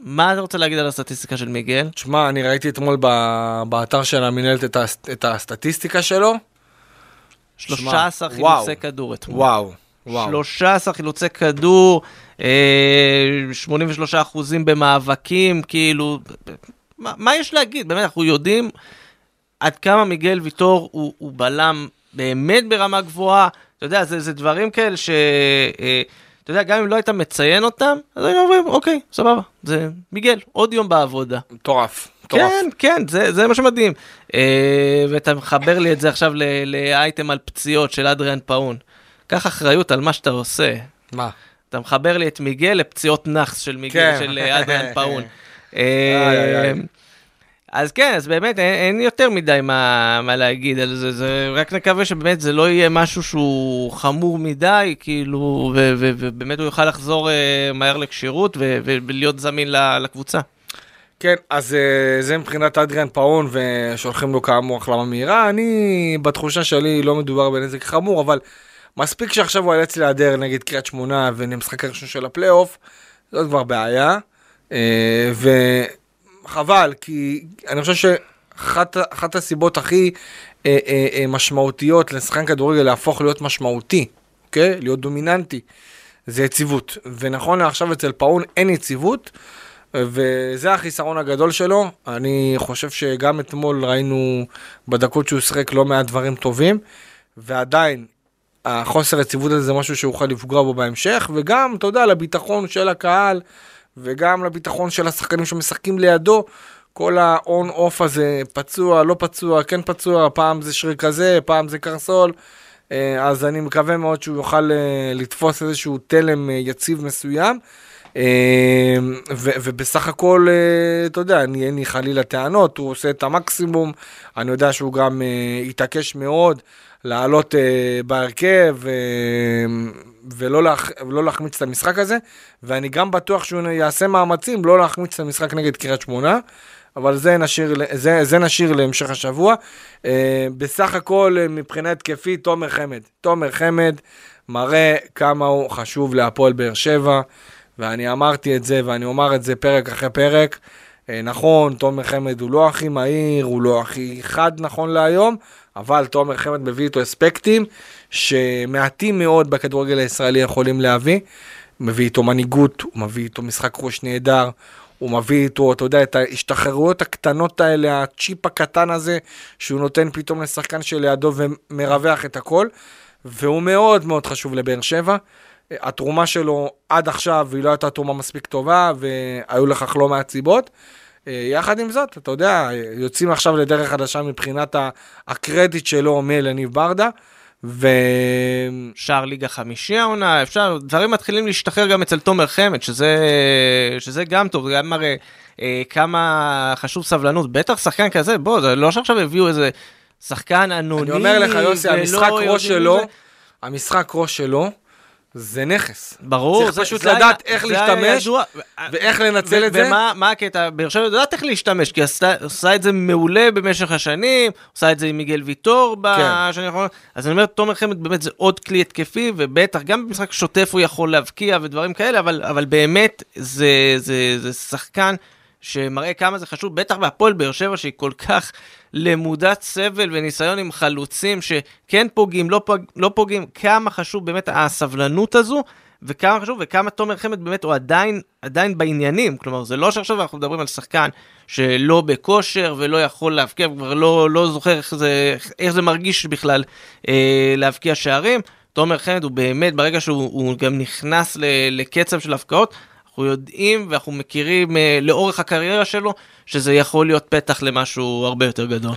מה אתה רוצה להגיד על הסטטיסטיקה של מיגל? תשמע, אני ראיתי אתמול ב- באתר של המינהלת את, הס- את הסטטיסטיקה שלו. 13 וואו. חילוצי כדור אתמול. וואו, וואו. 13 חילוצי כדור, אה, 83 אחוזים במאבקים, כאילו, מה, מה יש להגיד? באמת, אנחנו יודעים עד כמה מיגל ויטור הוא, הוא בלם באמת ברמה גבוהה. אתה יודע, זה, זה דברים כאלה ש... אה, אתה יודע, גם אם לא היית מציין אותם, אז היינו אומרים, אוקיי, סבבה, זה מיגל, עוד יום בעבודה. מטורף. כן, כן, זה, זה מה שמדהים. אה, ואתה מחבר לי את זה עכשיו לאייטם על פציעות של אדריאן פאון. קח אחריות על מה שאתה עושה. מה? אתה מחבר לי את מיגל לפציעות נאחס של מיגל, כן. של אה, אדריאן פאון. אה, אז כן, אז באמת אין, אין יותר מדי מה, מה להגיד על זה, זה, רק נקווה שבאמת זה לא יהיה משהו שהוא חמור מדי, כאילו, ו, ו, ובאמת הוא יוכל לחזור אה, מהר לכשירות ו, ו, ולהיות זמין לקבוצה. כן, אז אה, זה מבחינת אדריאן פאון, ושולחים לו כאמור החלמה מהירה. אני, בתחושה שלי, לא מדובר בנזק חמור, אבל מספיק שעכשיו הוא ייאלץ להיעדר נגד קריית שמונה ולמשחק הראשון של הפלייאוף, זאת כבר בעיה. אה, וחבל, כי אני חושב שאחת אחת הסיבות הכי אה, אה, אה, משמעותיות לשחקן כדורגל להפוך להיות משמעותי, אוקיי? להיות דומיננטי, זה יציבות. ונכון לעכשיו אצל פאון אין יציבות. וזה החיסרון הגדול שלו. אני חושב שגם אתמול ראינו בדקות שהוא שיחק לא מעט דברים טובים, ועדיין החוסר יציבות הזה זה משהו שיוכל לפגוע בו בהמשך, וגם, אתה יודע, לביטחון של הקהל, וגם לביטחון של השחקנים שמשחקים לידו. כל ה on-off הזה, פצוע, לא פצוע, כן פצוע, פעם זה שריר כזה, פעם זה קרסול. אה, אז אני מקווה מאוד שהוא יוכל אה, לתפוס איזשהו תלם אה, יציב מסוים. ו- ובסך הכל, אתה יודע, אני- אין לי חלילה טענות, הוא עושה את המקסימום, אני יודע שהוא גם התעקש מאוד לעלות אה, בהרכב אה, ולא להח- ולא להחמיץ את המשחק הזה, ואני גם בטוח שהוא יעשה מאמצים לא להחמיץ את המשחק נגד קריית שמונה. אבל זה נשאיר, זה, זה נשאיר להמשך השבוע. אה, בסך הכל, אה, מבחינה התקפית, תומר חמד. תומר חמד מראה כמה הוא חשוב להפועל באר שבע, ואני אמרתי את זה, ואני אומר את זה פרק אחרי פרק. אה, נכון, תומר חמד הוא לא הכי מהיר, הוא לא הכי חד נכון להיום, אבל תומר חמד מביא איתו אספקטים שמעטים מאוד בכדורגל הישראלי יכולים להביא. מביא איתו מנהיגות, הוא מביא איתו משחק ראש נהדר, הוא מביא איתו, אתה יודע, את ההשתחררויות הקטנות האלה, הצ'יפ הקטן הזה, שהוא נותן פתאום לשחקן שלידו ומרווח את הכל, והוא מאוד מאוד חשוב לבאר שבע. התרומה שלו עד עכשיו היא לא הייתה תרומה מספיק טובה, והיו לכך לא מעט סיבות. אה, יחד עם זאת, אתה יודע, יוצאים עכשיו לדרך חדשה מבחינת הקרדיט שלו מאלניב ברדה, ו... שער ליגה חמישי העונה, אפשר, דברים מתחילים להשתחרר גם אצל תומר חמד, שזה, שזה גם טוב, זה גם מראה אה, כמה חשוב סבלנות, בטח שחקן כזה, בוא, זה לא שעכשיו הביאו איזה שחקן אנונימי, אני אומר לך, יוסי, המשחק ראש שלו. המשחק ראש שלו, זה נכס. ברור, צריך זה- פשוט זה לדעת היה- איך זה להשתמש, ידוע. ואיך לנצל ו- את זה. ומה מה הקטע? באר שבע יודעת איך להשתמש, כי עשתה עושה את זה מעולה במשך השנים, עושה את זה עם מיגל ויטור בשנים האחרונות. אז אני אומר, תומר חמד באמת זה עוד כלי התקפי, ובטח גם במשחק שוטף הוא יכול להבקיע ודברים כאלה, אבל, אבל באמת זה, זה, זה שחקן שמראה כמה זה חשוב, בטח בהפועל באר שבע שהיא כל כך למודת סבל וניסיון עם חלוצים שכן פוגעים, לא, פוג, לא פוגעים, כמה חשוב באמת הסבלנות הזו, וכמה חשוב, וכמה תומר חמד באמת הוא עדיין, עדיין בעניינים, כלומר זה לא שעכשיו אנחנו מדברים על שחקן שלא בכושר ולא יכול להבקיע, כבר לא, לא זוכר איך זה, איך זה מרגיש בכלל אה, להבקיע שערים. תומר חמד הוא באמת, ברגע שהוא גם נכנס לקצב של הפקעות, אנחנו יודעים ואנחנו מכירים אה, לאורך הקריירה שלו, שזה יכול להיות פתח למשהו הרבה יותר גדול.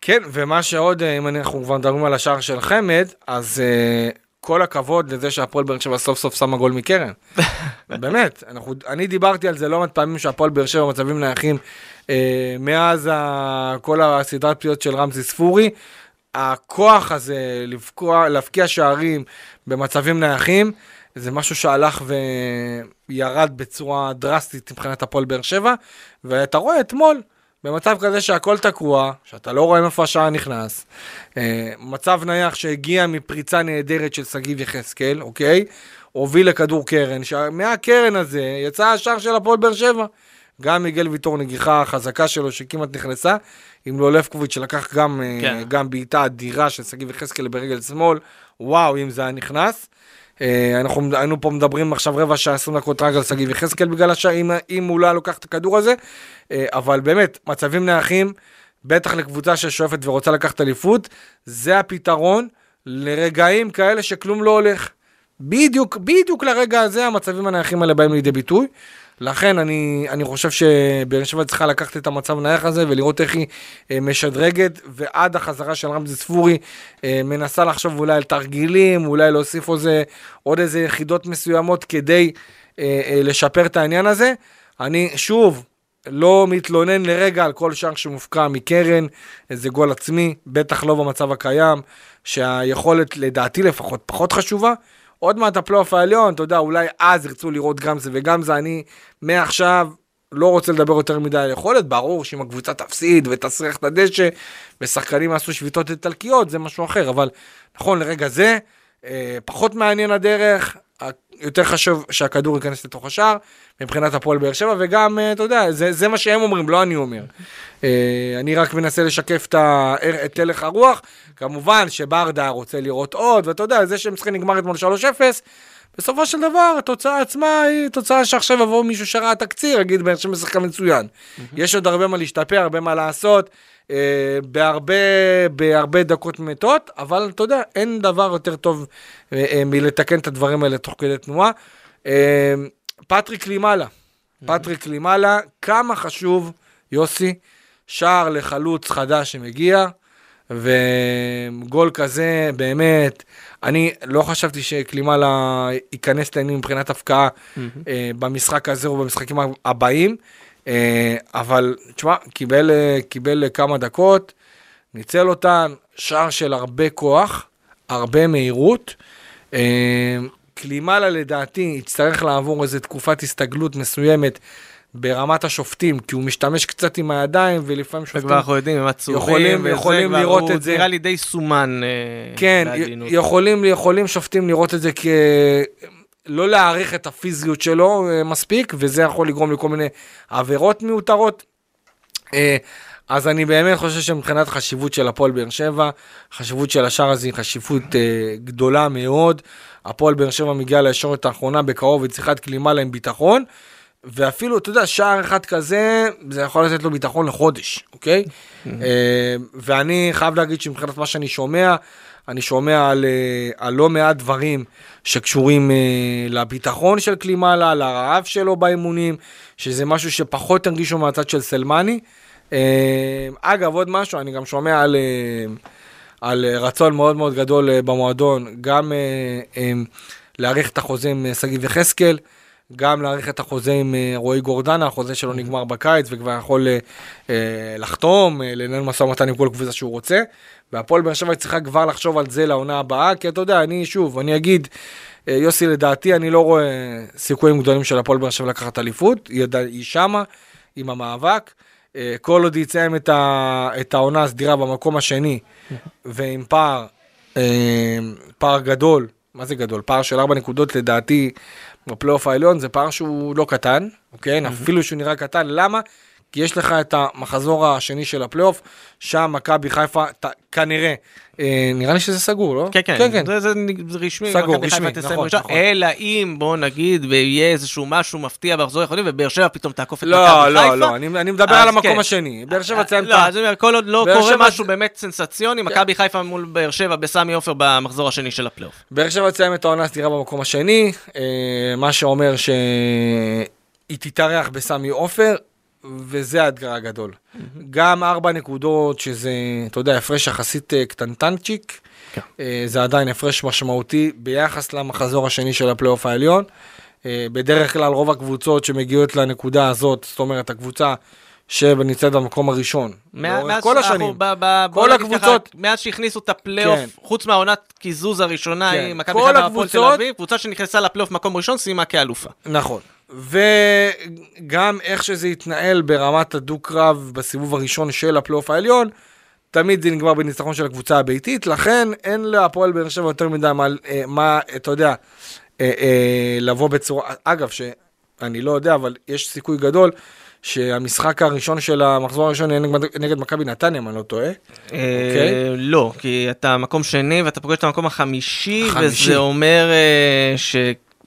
כן, ומה שעוד, אה, אם אנחנו כבר מדברים על השער של חמד, אז uh, כל הכבוד לזה שהפועל באר שבע סוף סוף שמה גול מקרן. באמת, אנחנו, אני דיברתי על זה לא מעט פעמים שהפועל באר שבע מצבים נייחים uh, מאז ה, כל הסדרת פציעות של רמזי ספורי. הכוח הזה לפקוע, להפקיע שערים במצבים נייחים, זה משהו שהלך וירד בצורה דרסטית מבחינת הפועל באר שבע, ואתה רואה אתמול, במצב כזה שהכל תקוע, שאתה לא רואה מאיפה השער נכנס, אה, מצב נייח שהגיע מפריצה נהדרת של שגיב יחזקאל, אוקיי? הוביל לכדור קרן, שמהקרן הזה יצא השער של הפועל באר שבע. גם מיגל ויטור נגיחה חזקה שלו שכמעט נכנסה, עם לא לבקוביץ' שלקח גם, אה, כן. גם בעיטה אדירה של שגיב יחזקאל ברגל שמאל, וואו אם זה היה נכנס. אה, אנחנו היינו פה מדברים עכשיו רבע שעה, 20 דקות רק על שגיב יחזקאל בגלל השעה, אם, אם הוא לא היה לוקח את הכדור הזה, אה, אבל באמת, מצבים נייחים, בטח לקבוצה ששואפת ורוצה לקחת אליפות, זה הפתרון לרגעים כאלה שכלום לא הולך. בדיוק, בדיוק לרגע הזה המצבים הנייחים האלה באים לידי ביטוי. לכן אני, אני חושב שבאר שבע צריכה לקחת את המצב הנייח הזה ולראות איך היא אה, משדרגת, ועד החזרה של רמזי ספורי אה, מנסה לחשוב אולי על תרגילים, אולי להוסיף איזה, עוד איזה יחידות מסוימות כדי אה, לשפר את העניין הזה. אני שוב, לא מתלונן לרגע על כל שער שמופקע מקרן, איזה גול עצמי, בטח לא במצב הקיים, שהיכולת לדעתי לפחות פחות חשובה. עוד מעט הפלייאוף העליון, אתה יודע, אולי אז ירצו לראות גם זה וגם זה, אני מעכשיו לא רוצה לדבר יותר מדי על יכולת, ברור שאם הקבוצה תפסיד ותסריח את הדשא, ושחקנים יעשו שביתות איטלקיות, זה משהו אחר, אבל נכון לרגע זה, אה, פחות מעניין הדרך, יותר חשוב שהכדור ייכנס לתוך השער, מבחינת הפועל באר שבע, וגם, אה, אתה יודע, זה, זה מה שהם אומרים, לא אני אומר. אה, אני רק מנסה לשקף את הלך הרוח. כמובן שברדה רוצה לראות עוד, ואתה יודע, זה שהם צריכים נגמר אתמול 3-0, בסופו של דבר, התוצאה עצמה היא תוצאה שעכשיו יבוא מישהו שראה תקציר, יגיד באר שבע משחקה מצוין. יש עוד הרבה מה להשתפר, הרבה מה לעשות. אה, בהרבה, בהרבה דקות מתות, אבל אתה יודע, אין דבר יותר טוב אה, אה, מלתקן את הדברים האלה תוך כדי תנועה. אה, פטריק לימאלה, פטריק לימאלה, כמה חשוב, יוסי, שער לחלוץ חדש שמגיע, וגול כזה, באמת, אני לא חשבתי שקלימאלה ייכנס לעניינים מבחינת הפקעה mm-hmm. אה, במשחק הזה או במשחקים הבאים. אה, אבל תשמע, קיבל, אה, קיבל כמה דקות, ניצל אותן, שער של הרבה כוח, הרבה מהירות. אה, קלימלה לדעתי יצטרך לעבור איזו תקופת הסתגלות מסוימת ברמת השופטים, כי הוא משתמש קצת עם הידיים, ולפעמים שופטים... וכבר אנחנו יודעים, הם עצובים, יכולים, יכולים לראות את זה. נראה לי די סומן. כן, יכולים, יכולים שופטים לראות את זה כ... לא להעריך את הפיזיות שלו אה, מספיק, וזה יכול לגרום לכל מיני עבירות מיותרות. אה, אז אני באמת חושב שמבחינת חשיבות של הפועל באר שבע, חשיבות של השער הזה היא חשיבות אה, גדולה מאוד. הפועל באר שבע מגיע לישורת האחרונה בקרוב וצריכת כלימה להם ביטחון. ואפילו, אתה יודע, שער אחד כזה, זה יכול לתת לו ביטחון לחודש, אוקיי? Mm-hmm. ואני חייב להגיד שמבחינת מה שאני שומע, אני שומע על, אה, על לא מעט דברים שקשורים אה, לביטחון של קלימאלה, לרעב שלו באימונים, שזה משהו שפחות הרגישו מהצד של סלמני. אה, אגב, עוד משהו, אני גם שומע על, על רצון מאוד מאוד גדול במועדון, גם להאריך את החוזה עם שגיב יחזקאל. גם להאריך את החוזה עם רועי גורדנה, החוזה שלו נגמר בקיץ וכבר יכול לחתום, לנהל משא ומתן עם כל קבוצה שהוא רוצה. והפועל באר שבע צריכה כבר לחשוב על זה לעונה הבאה, כי אתה יודע, אני שוב, אני אגיד, אה, יוסי, לדעתי, אני לא רואה סיכויים גדולים של הפועל באר שבע לקחת אליפות, היא, היא שמה, עם המאבק. אה, כל עוד יצא את, ה, את העונה הסדירה במקום השני, ועם פער, אה, פער גדול מה זה גדול? פער של 4 נקודות לדעתי בפלייאוף העליון זה פער שהוא לא קטן, אוקיי? אפילו שהוא נראה קטן, למה? כי יש לך את המחזור השני של הפלייאוף, שם מכבי חיפה, ת, כנראה, אה, נראה לי שזה סגור, לא? כן, כן, כן, כן. זה, זה, זה רשמי, סגור, רשמי, תסיים נכון, ראשון, נכון. אלא אם, בוא נגיד, ויהיה איזשהו משהו מפתיע במחזור יכולים, ובאר שבע פתאום תעקוף את מכבי לא, חיפה. לא, לא, אני, אני מדבר על המקום כן. השני. באר שבע תסיים את לא, ה... אז אני אומר, כל עוד לא קורה שבע- משהו באמת סנסציוני, מכבי חיפה מול באר שבע בסמי עופר במחזור השני של הפלייאוף. באר שבע תסיים את העונה הסדירה במקום השני, אה, מה שאומר שהיא תתארח בסמי עופר, וזה האתגר הגדול. גם ארבע נקודות, שזה, אתה יודע, הפרש יחסית אה, קטנטנצ'יק, כן. אה, זה עדיין הפרש משמעותי ביחס למחזור השני של הפלייאוף העליון. אה, בדרך כלל רוב הקבוצות שמגיעות לנקודה הזאת, זאת אומרת, הקבוצה שנמצאת במקום הראשון, לאורך מאז כל השנים. ב- ב- בוא כל ככה, הקבוצות- מאז שהכניסו את הפלייאוף, כן. חוץ מהעונת קיזוז הראשונה, כן. מכבי כל חיפה והפועל תל הקבוצות- אביב, קבוצה שנכנסה לפלייאוף מקום ראשון, סיימה כאלופה. נכון. וגם איך שזה התנהל ברמת הדו-קרב בסיבוב הראשון של הפלייאוף העליון, תמיד זה נגמר בניצחון של הקבוצה הביתית, לכן אין להפועל באר שבע יותר מדי מה, אה, מה אתה יודע, אה, אה, לבוא בצורה, אגב, שאני לא יודע, אבל יש סיכוי גדול שהמשחק הראשון של המחזור הראשון יהיה נגד, מכבי נתניה, אם אני לא טועה. אוקיי. אוקיי. לא, כי אתה מקום שני ואתה פוגש את המקום החמישי, החמישי. וזה אומר אה, ש...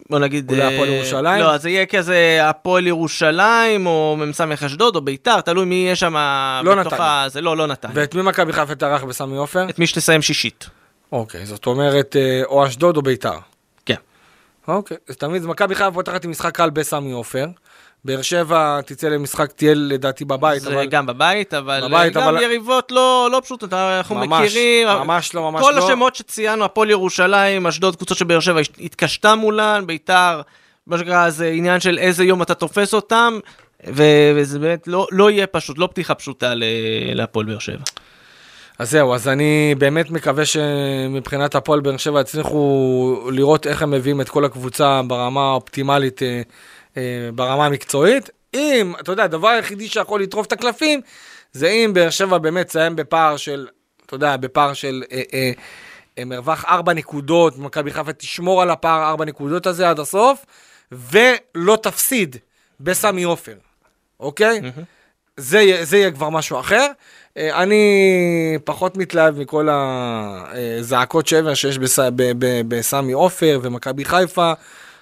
בוא נגיד... אולי אה, הפועל ירושלים? לא, אז זה יהיה כזה הפועל ירושלים, או מ"ס אשדוד, או ביתר, תלוי מי יהיה שם לא בתוך. ה... זה לא, לא נתניה. ואת מי מכבי חיפה תארח בסמי עופר? את מי שתסיים שישית. אוקיי, זאת אומרת, אה, או אשדוד או ביתר. כן. אוקיי, אז תמיד מכבי חיפה פותחת עם משחק קל בסמי עופר. באר שבע תצא למשחק, תהיה לדעתי בבית, זה אבל גם בבית, אבל בבית, גם אבל- יריבות לא, לא פשוטות, אנחנו ממש, מכירים. ממש לא, ממש כל לא. השמות שציינו, הפועל ירושלים, אשדוד, קבוצות של באר שבע התקשתה מולן, ביתר, מה שנקרא, זה עניין של איזה יום אתה תופס אותם, ו- וזה באמת לא, לא יהיה פשוט, לא פתיחה פשוטה להפועל באר שבע. אז זהו, אז אני באמת מקווה שמבחינת הפועל באר שבע יצליחו לראות איך הם מביאים את כל הקבוצה ברמה האופטימלית, אה, אה, ברמה המקצועית. אם, אתה יודע, הדבר היחידי שיכול לטרוף את הקלפים, זה אם באר שבע באמת תסיים בפער של, אתה יודע, בפער של אה, אה, אה, מרווח ארבע נקודות, מכבי חיפה תשמור על הפער ארבע נקודות הזה עד הסוף, ולא תפסיד בסמי עופר, אוקיי? זה, יהיה- זה יהיה כבר משהו אחר. אה, אני פחות מתלהב מכל הזעקות שבר שיש בסמי עופר ומכבי חיפה.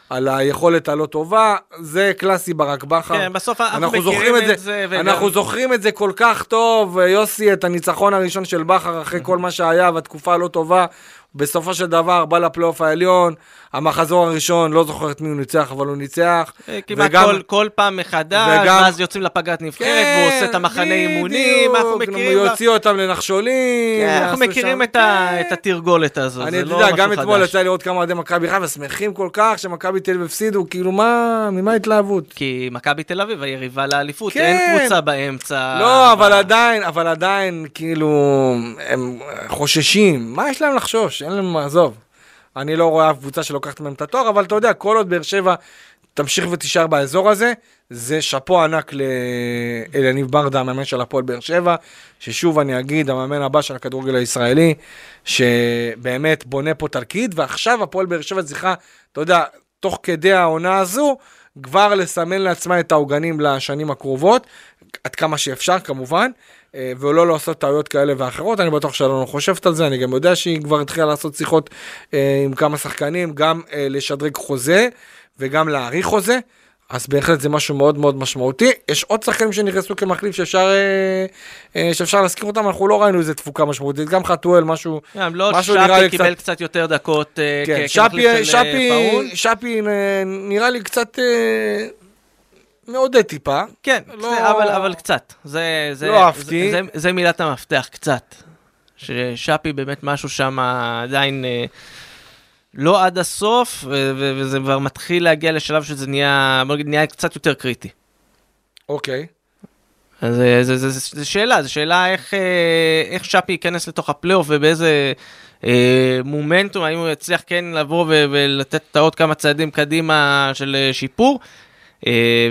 על היכולת הלא טובה, זה קלאסי ברק בכר. כן, בסוף אנחנו מכירים זוכרים את את זה, זה, וגם- אנחנו זוכרים את זה כל כך טוב, יוסי, את הניצחון הראשון של בכר אחרי כל מה שהיה והתקופה הלא טובה. בסופו של דבר בא לפלייאוף העליון, המחזור הראשון, לא זוכר את מי הוא ניצח, אבל הוא ניצח. אה, כמעט וגם- כל, כל פעם מחדש, וגם- ואז יוצאים לפגרת נבחרת, והוא עושה את המחנה אימונים, אנחנו כן, מכירים... הוא יוציא אותם לנחשולים. כן, אנחנו מכירים שם- את, ה, כן. את התרגולת אני זה לא יודע, משהו גם אתמול חדש. יצא לראות כמה אוהדי מכבי חיפה שמחים כל כך שמכבי תל אביב הפסידו, כאילו מה, ממה ההתלהבות? כי מכבי תל אביב היריבה לאליפות, כן. אין קבוצה באמצע. לא, אבל עדיין, אבל עדיין, כאילו, הם חוששים. מה יש להם לחשוש? אין להם, עזוב. אני לא רואה אף קבוצה שלוקחת מהם את התואר, אבל אתה יודע, כל עוד באר שבע תמשיך ותישאר באזור הזה, זה שאפו ענק לאליניב ברדה, המאמן של הפועל באר שבע, ששוב אני אגיד, המאמן הבא של הכדורגל הישראלי, שבאמת בונה פה תלכיד, ועכשיו הפועל באר שבע צריכה, אתה יודע, תוך כדי העונה הזו, כבר לסמן לעצמה את העוגנים לשנים הקרובות, עד כמה שאפשר כמובן, ולא לעשות טעויות כאלה ואחרות. אני בטוח שאלונה חושבת על זה, אני גם יודע שהיא כבר התחילה לעשות שיחות אה, עם כמה שחקנים, גם אה, לשדרג חוזה וגם להאריך חוזה. אז בהחלט זה משהו מאוד מאוד משמעותי. יש עוד שחקנים שנכנסו כמחליף שאפשר, אה, אה, שאפשר להזכיר אותם, אנחנו לא ראינו איזה תפוקה משמעותית. גם חתואל, משהו, גם לא, משהו נראה לי שפי קיבל קצת- קצת יותר דקות אה, כן, כמחליף שפי, של אה, שפי, פאון. שפי אה, נראה לי קצת אה, מעודד טיפה. כן, לא- זה- אבל, אבל קצת. זה, זה, לא אהבתי. זה, זה, זה מילת המפתח, קצת. ששפי באמת משהו שם עדיין אה, לא עד הסוף, ו- ו- וזה כבר מתחיל להגיע לשלב שזה נהיה, בוא נגיד, נהיה קצת יותר קריטי. אוקיי. אז אה, זה, זה, זה, זה שאלה, זו שאלה איך, אה, איך שפי ייכנס לתוך הפלייאוף ובאיזה אה, מומנטום, האם הוא יצליח כן לבוא ו- ולתת את העוד כמה צעדים קדימה של אה, שיפור,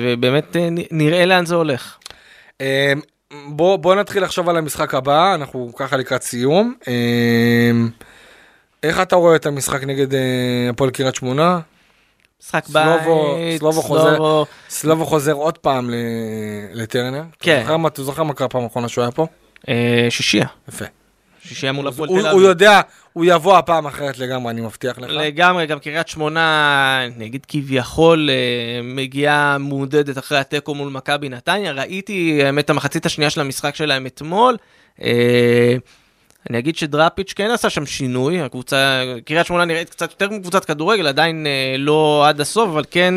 ובאמת אה, נראה לאן זה הולך. אה, בוא, בוא נתחיל לחשוב על המשחק הבא, אנחנו ככה לקראת סיום. אה, איך אתה רואה את המשחק נגד אה, הפועל קריית שמונה? משחק סלובו- בית, סלובו חוזר. סלובו, סלובו חוזר עוד פעם לטרנר. כן. אתה זוכר מה- קרה פעם האחרונה שהוא היה פה? אה, שישייה, יפה. שישייה מול הפועל הוא תל הוא אביב. יודע, הוא יבוא הפעם אחרת לגמרי, אני מבטיח לך. לגמרי, גם קריית שמונה, נגיד כביכול, אה, מגיעה מעודדת אחרי התיקו מול מכבי נתניה. ראיתי, את המחצית השנייה של המשחק שלהם אתמול. אה, אני אגיד שדראפיץ' כן עשה שם שינוי, הקבוצה, קריית שמונה נראית קצת יותר כמו קבוצת כדורגל, עדיין אה, לא עד הסוף, אבל כן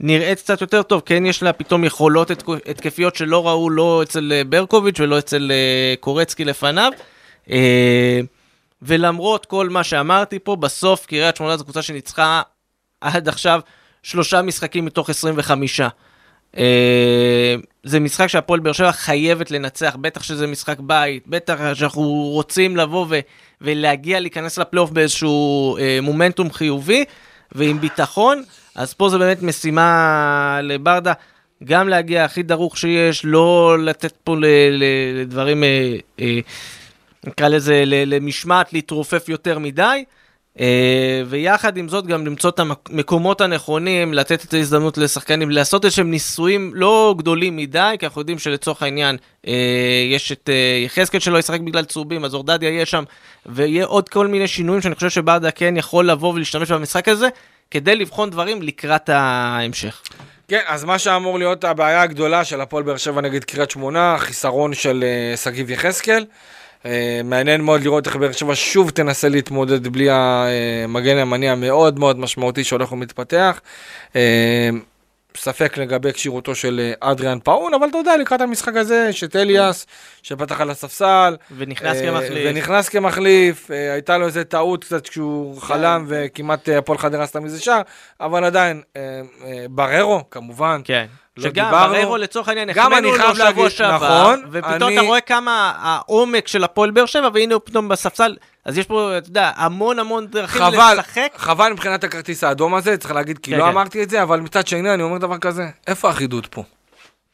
נראית קצת יותר טוב, כן יש לה פתאום יכולות התק- התקפיות שלא ראו לא אצל ברקוביץ' ולא אצל קורצקי לפניו. אה, ולמרות כל מה שאמרתי פה, בסוף קריית שמונה זו קבוצה שניצחה עד עכשיו שלושה משחקים מתוך 25. אה, זה משחק שהפועל באר שבע חייבת לנצח, בטח שזה משחק בית, בטח שאנחנו רוצים לבוא ו- ולהגיע להיכנס לפלייאוף באיזשהו אה, מומנטום חיובי ועם ביטחון, אז פה זה באמת משימה לברדה, גם להגיע הכי דרוך שיש, לא לתת פה לדברים, אה, אה, נקרא לזה, למשמעת להתרופף יותר מדי. אה, ויחד עם זאת גם למצוא את המקומות הנכונים, לתת את ההזדמנות לשחקנים, לעשות איזשהם ניסויים לא גדולים מדי, כי אנחנו יודעים שלצורך העניין אה, יש את אה, יחזקאל שלא ישחק בגלל צהובים, אז אורדדיה יהיה שם, ויהיה עוד כל מיני שינויים שאני חושב שברדה כן יכול לבוא ולהשתמש במשחק הזה, כדי לבחון דברים לקראת ההמשך. כן, אז מה שאמור להיות הבעיה הגדולה של הפועל באר שבע נגד קריית שמונה, החיסרון של שגיב יחזקאל. מעניין מאוד לראות איך באר שבע שוב תנסה להתמודד בלי המגן הימני המאוד מאוד משמעותי שהולך ומתפתח. אה, ספק לגבי כשירותו של אה, אדריאן פאון, אבל אתה יודע, לקראת המשחק הזה, אליאס, שפתח על הספסל. ונכנס אה, כמחליף. ונכנס כמחליף, אה, הייתה לו איזה טעות קצת כשהוא חלם וכמעט אה, הפועל חדרה עשתה מזה שער, אבל עדיין, אה, אה, בררו, כמובן. כן. לא שגם. בררו לצורך העניין, החמאנו לו שבוע שעבר, נכון, ופתאום אני- אתה רואה כמה העומק של הפועל באר שבע, והנה הוא פתאום בספסל, אז יש פה, אתה יודע, המון המון דרכים חבל, לשחק. חבל מבחינת הכרטיס האדום הזה, צריך להגיד, כי כן, לא כן. אמרתי את זה, אבל מצד שני אני אומר דבר כזה, איפה האחידות פה?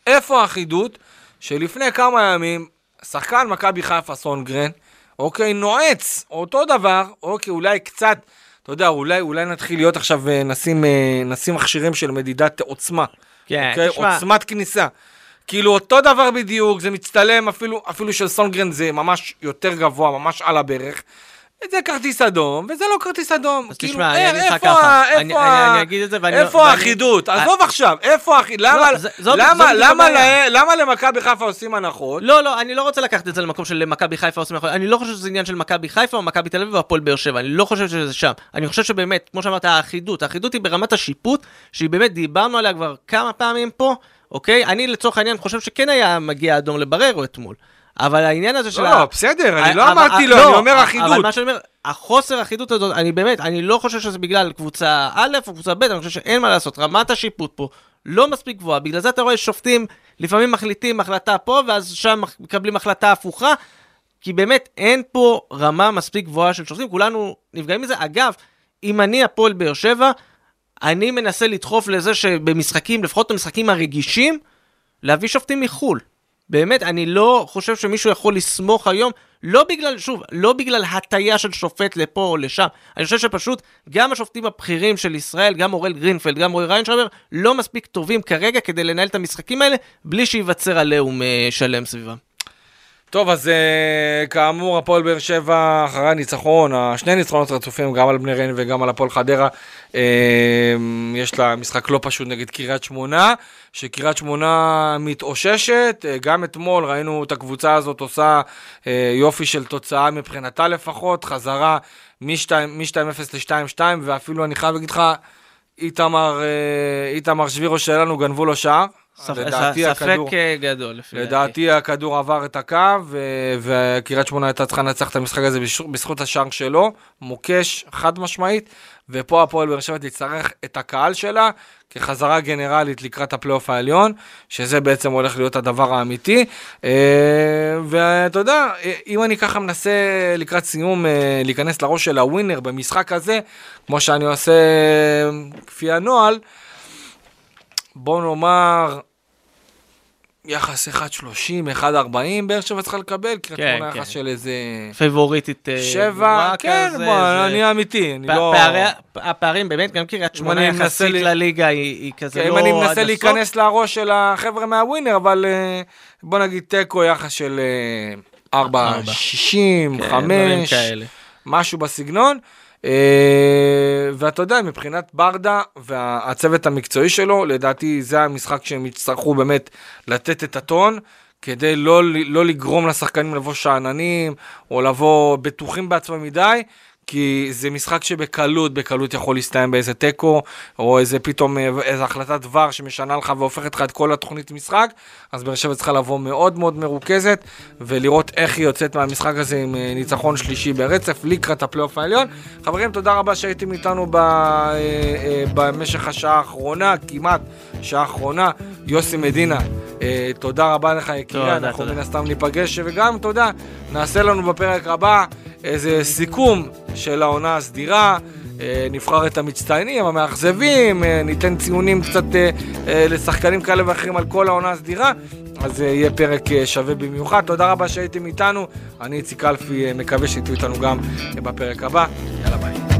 איפה האחידות שלפני כמה ימים, שחקן מכבי חיפה סונגרן, אוקיי, נועץ, אותו דבר, אוקיי, אולי קצת, אתה יודע, אולי, אולי נתחיל להיות עכשיו, אה, נשים, אה, נשים מכשירים של מדידת עוצמה. כן, אוקיי? תשמע, עוצמת כניסה. כאילו אותו דבר בדיוק, זה מצטלם אפילו, אפילו של סונגרן זה ממש יותר גבוה, ממש על הברך. זה כרטיס אדום, וזה לא כרטיס אדום. אז כאילו, תשמע, אני אה, אגיד לך ככה, אני- איפה אני- ה- אני אגיד את זה ואני- איפה ואני- האחידות? אה, עזוב עכשיו, איפה האחידות? למה זה- זאת- זאת למה- בדיוק למה. לה- למה למכבי חיפה עושים הנחות? לא, לא, אני לא רוצה לקחת את זה למקום של מכבי חיפה עושים יכול, אני לא חושב שזה עניין של מכבי חיפה או מכבי תל אביב או הפועל באר שבע, אני לא חושב שזה שם. אני חושב שבאמת, כמו שאמרת, האחידות, האחידות היא ברמת השיפוט, שהיא באמת, דיברנו עליה כבר כמה פעמים פה, אוקיי? אני לצורך העניין חושב שכן היה מגיע אדום לבררו אתמול. אבל העניין הזה של לא, ה- לא, בסדר, אני לא אבל- אמרתי לו, לא, אני אומר אבל אחידות. מה שאני אומר, החוסר אחידות הזאת, אני באמת, אני לא חושב שזה בגלל קבוצה א' או קבוצה ב', אני חושב שאין מה לעשות, רמת השיפוט פה לא מספיק גבוהה, בגלל זה אתה רואה שופטים לפעמים מחליטים החלטה פה, ואז שם מקבלים החלטה הפוכה, כי באמת אין פה רמה מספיק גבוהה של שופטים, כולנו נפגעים מזה. אגב, אם אני הפועל באר שבע, אני מנסה לדחוף לזה שבמשחקים, לפחות במשחקים הרגישים, להביא שופטים מחו"ל. באמת, אני לא חושב שמישהו יכול לסמוך היום, לא בגלל, שוב, לא בגלל הטיה של שופט לפה או לשם. אני חושב שפשוט גם השופטים הבכירים של ישראל, גם אורל גרינפלד, גם רועי ריינשרבר, לא מספיק טובים כרגע כדי לנהל את המשחקים האלה, בלי שייווצר עליהום אה, שלם סביבם. טוב, אז uh, כאמור, הפועל באר שבע אחרי הניצחון, השני ניצחונות רצופים, גם על בני ריינה וגם על הפועל חדרה, uh, יש לה משחק לא פשוט נגד קריית שמונה, שקריית שמונה מתאוששת, uh, גם אתמול ראינו את הקבוצה הזאת עושה יופי של תוצאה מבחינתה לפחות, חזרה מ-2-0 ל-2-2, ואפילו אני חייב להגיד לך, איתמר, אה, איתמר שבירו שלנו גנבו לו שער. ספ- לדעתי ספק הכדור- אה, גדול, לפי דעתי. לדעתי הכדור עבר את הקו, וקריית שמונה הייתה צריכה לנצח את המשחק הזה בזכות השער שלו, מוקש חד משמעית, ופה הפועל באר שבע תצטרך את הקהל שלה כחזרה גנרלית לקראת הפלייאוף העליון, שזה בעצם הולך להיות הדבר האמיתי. אה, ואתה יודע, אם אני ככה מנסה לקראת סיום אה, להיכנס לראש של הווינר במשחק הזה, כמו שאני עושה כפי הנוהל, בוא נאמר, יחס 1.30, 1.40, באר שבע צריכה לקבל, קריית כן, שמונה כן. יחס של איזה... פייבוריטית אה, שבע, כן, כזה, בוא, זה- אני אמיתי, אני פ- לא... פערי- הפערים באמת, גם קריית שמונה יחסית לי- לליגה היא היא כזה כן, לא אם אני מנסה. להיכנס לראש של החבר'ה מהווינר, אבל אה, בוא נגיד תיקו יחס של אה, 4.60, ארבע. 60, כן, דברים 5, כאלה. משהו בסגנון. אה, ואתה יודע, מבחינת ברדה והצוות המקצועי שלו, לדעתי זה המשחק שהם יצטרכו באמת לתת את הטון. כדי לא, לא לגרום לשחקנים לבוא שאננים, או לבוא בטוחים בעצמם מדי, כי זה משחק שבקלות, בקלות יכול להסתיים באיזה תיקו, או איזה פתאום אה, איזה החלטת דבר שמשנה לך והופכת לך את כל התוכנית משחק, אז באר שבע צריכה לבוא מאוד מאוד מרוכזת, ולראות איך היא יוצאת מהמשחק הזה עם אה, ניצחון שלישי ברצף, לקראת הפלייאוף העליון. חברים, תודה רבה שהייתם איתנו ב, אה, במשך השעה האחרונה, כמעט שעה האחרונה. יוסי מדינה, תודה רבה לך יקירי, אנחנו. מן הסתם ניפגש, וגם תודה, נעשה לנו בפרק הבא איזה סיכום של העונה הסדירה, אה, נבחר את המצטיינים, המאכזבים, אה, ניתן ציונים קצת אה, לשחקנים כאלה ואחרים על כל העונה הסדירה, אז יהיה פרק שווה במיוחד. תודה רבה שהייתם איתנו, אני איציק אלפי, מקווה שתהיו איתנו גם בפרק הבא, יאללה ביי.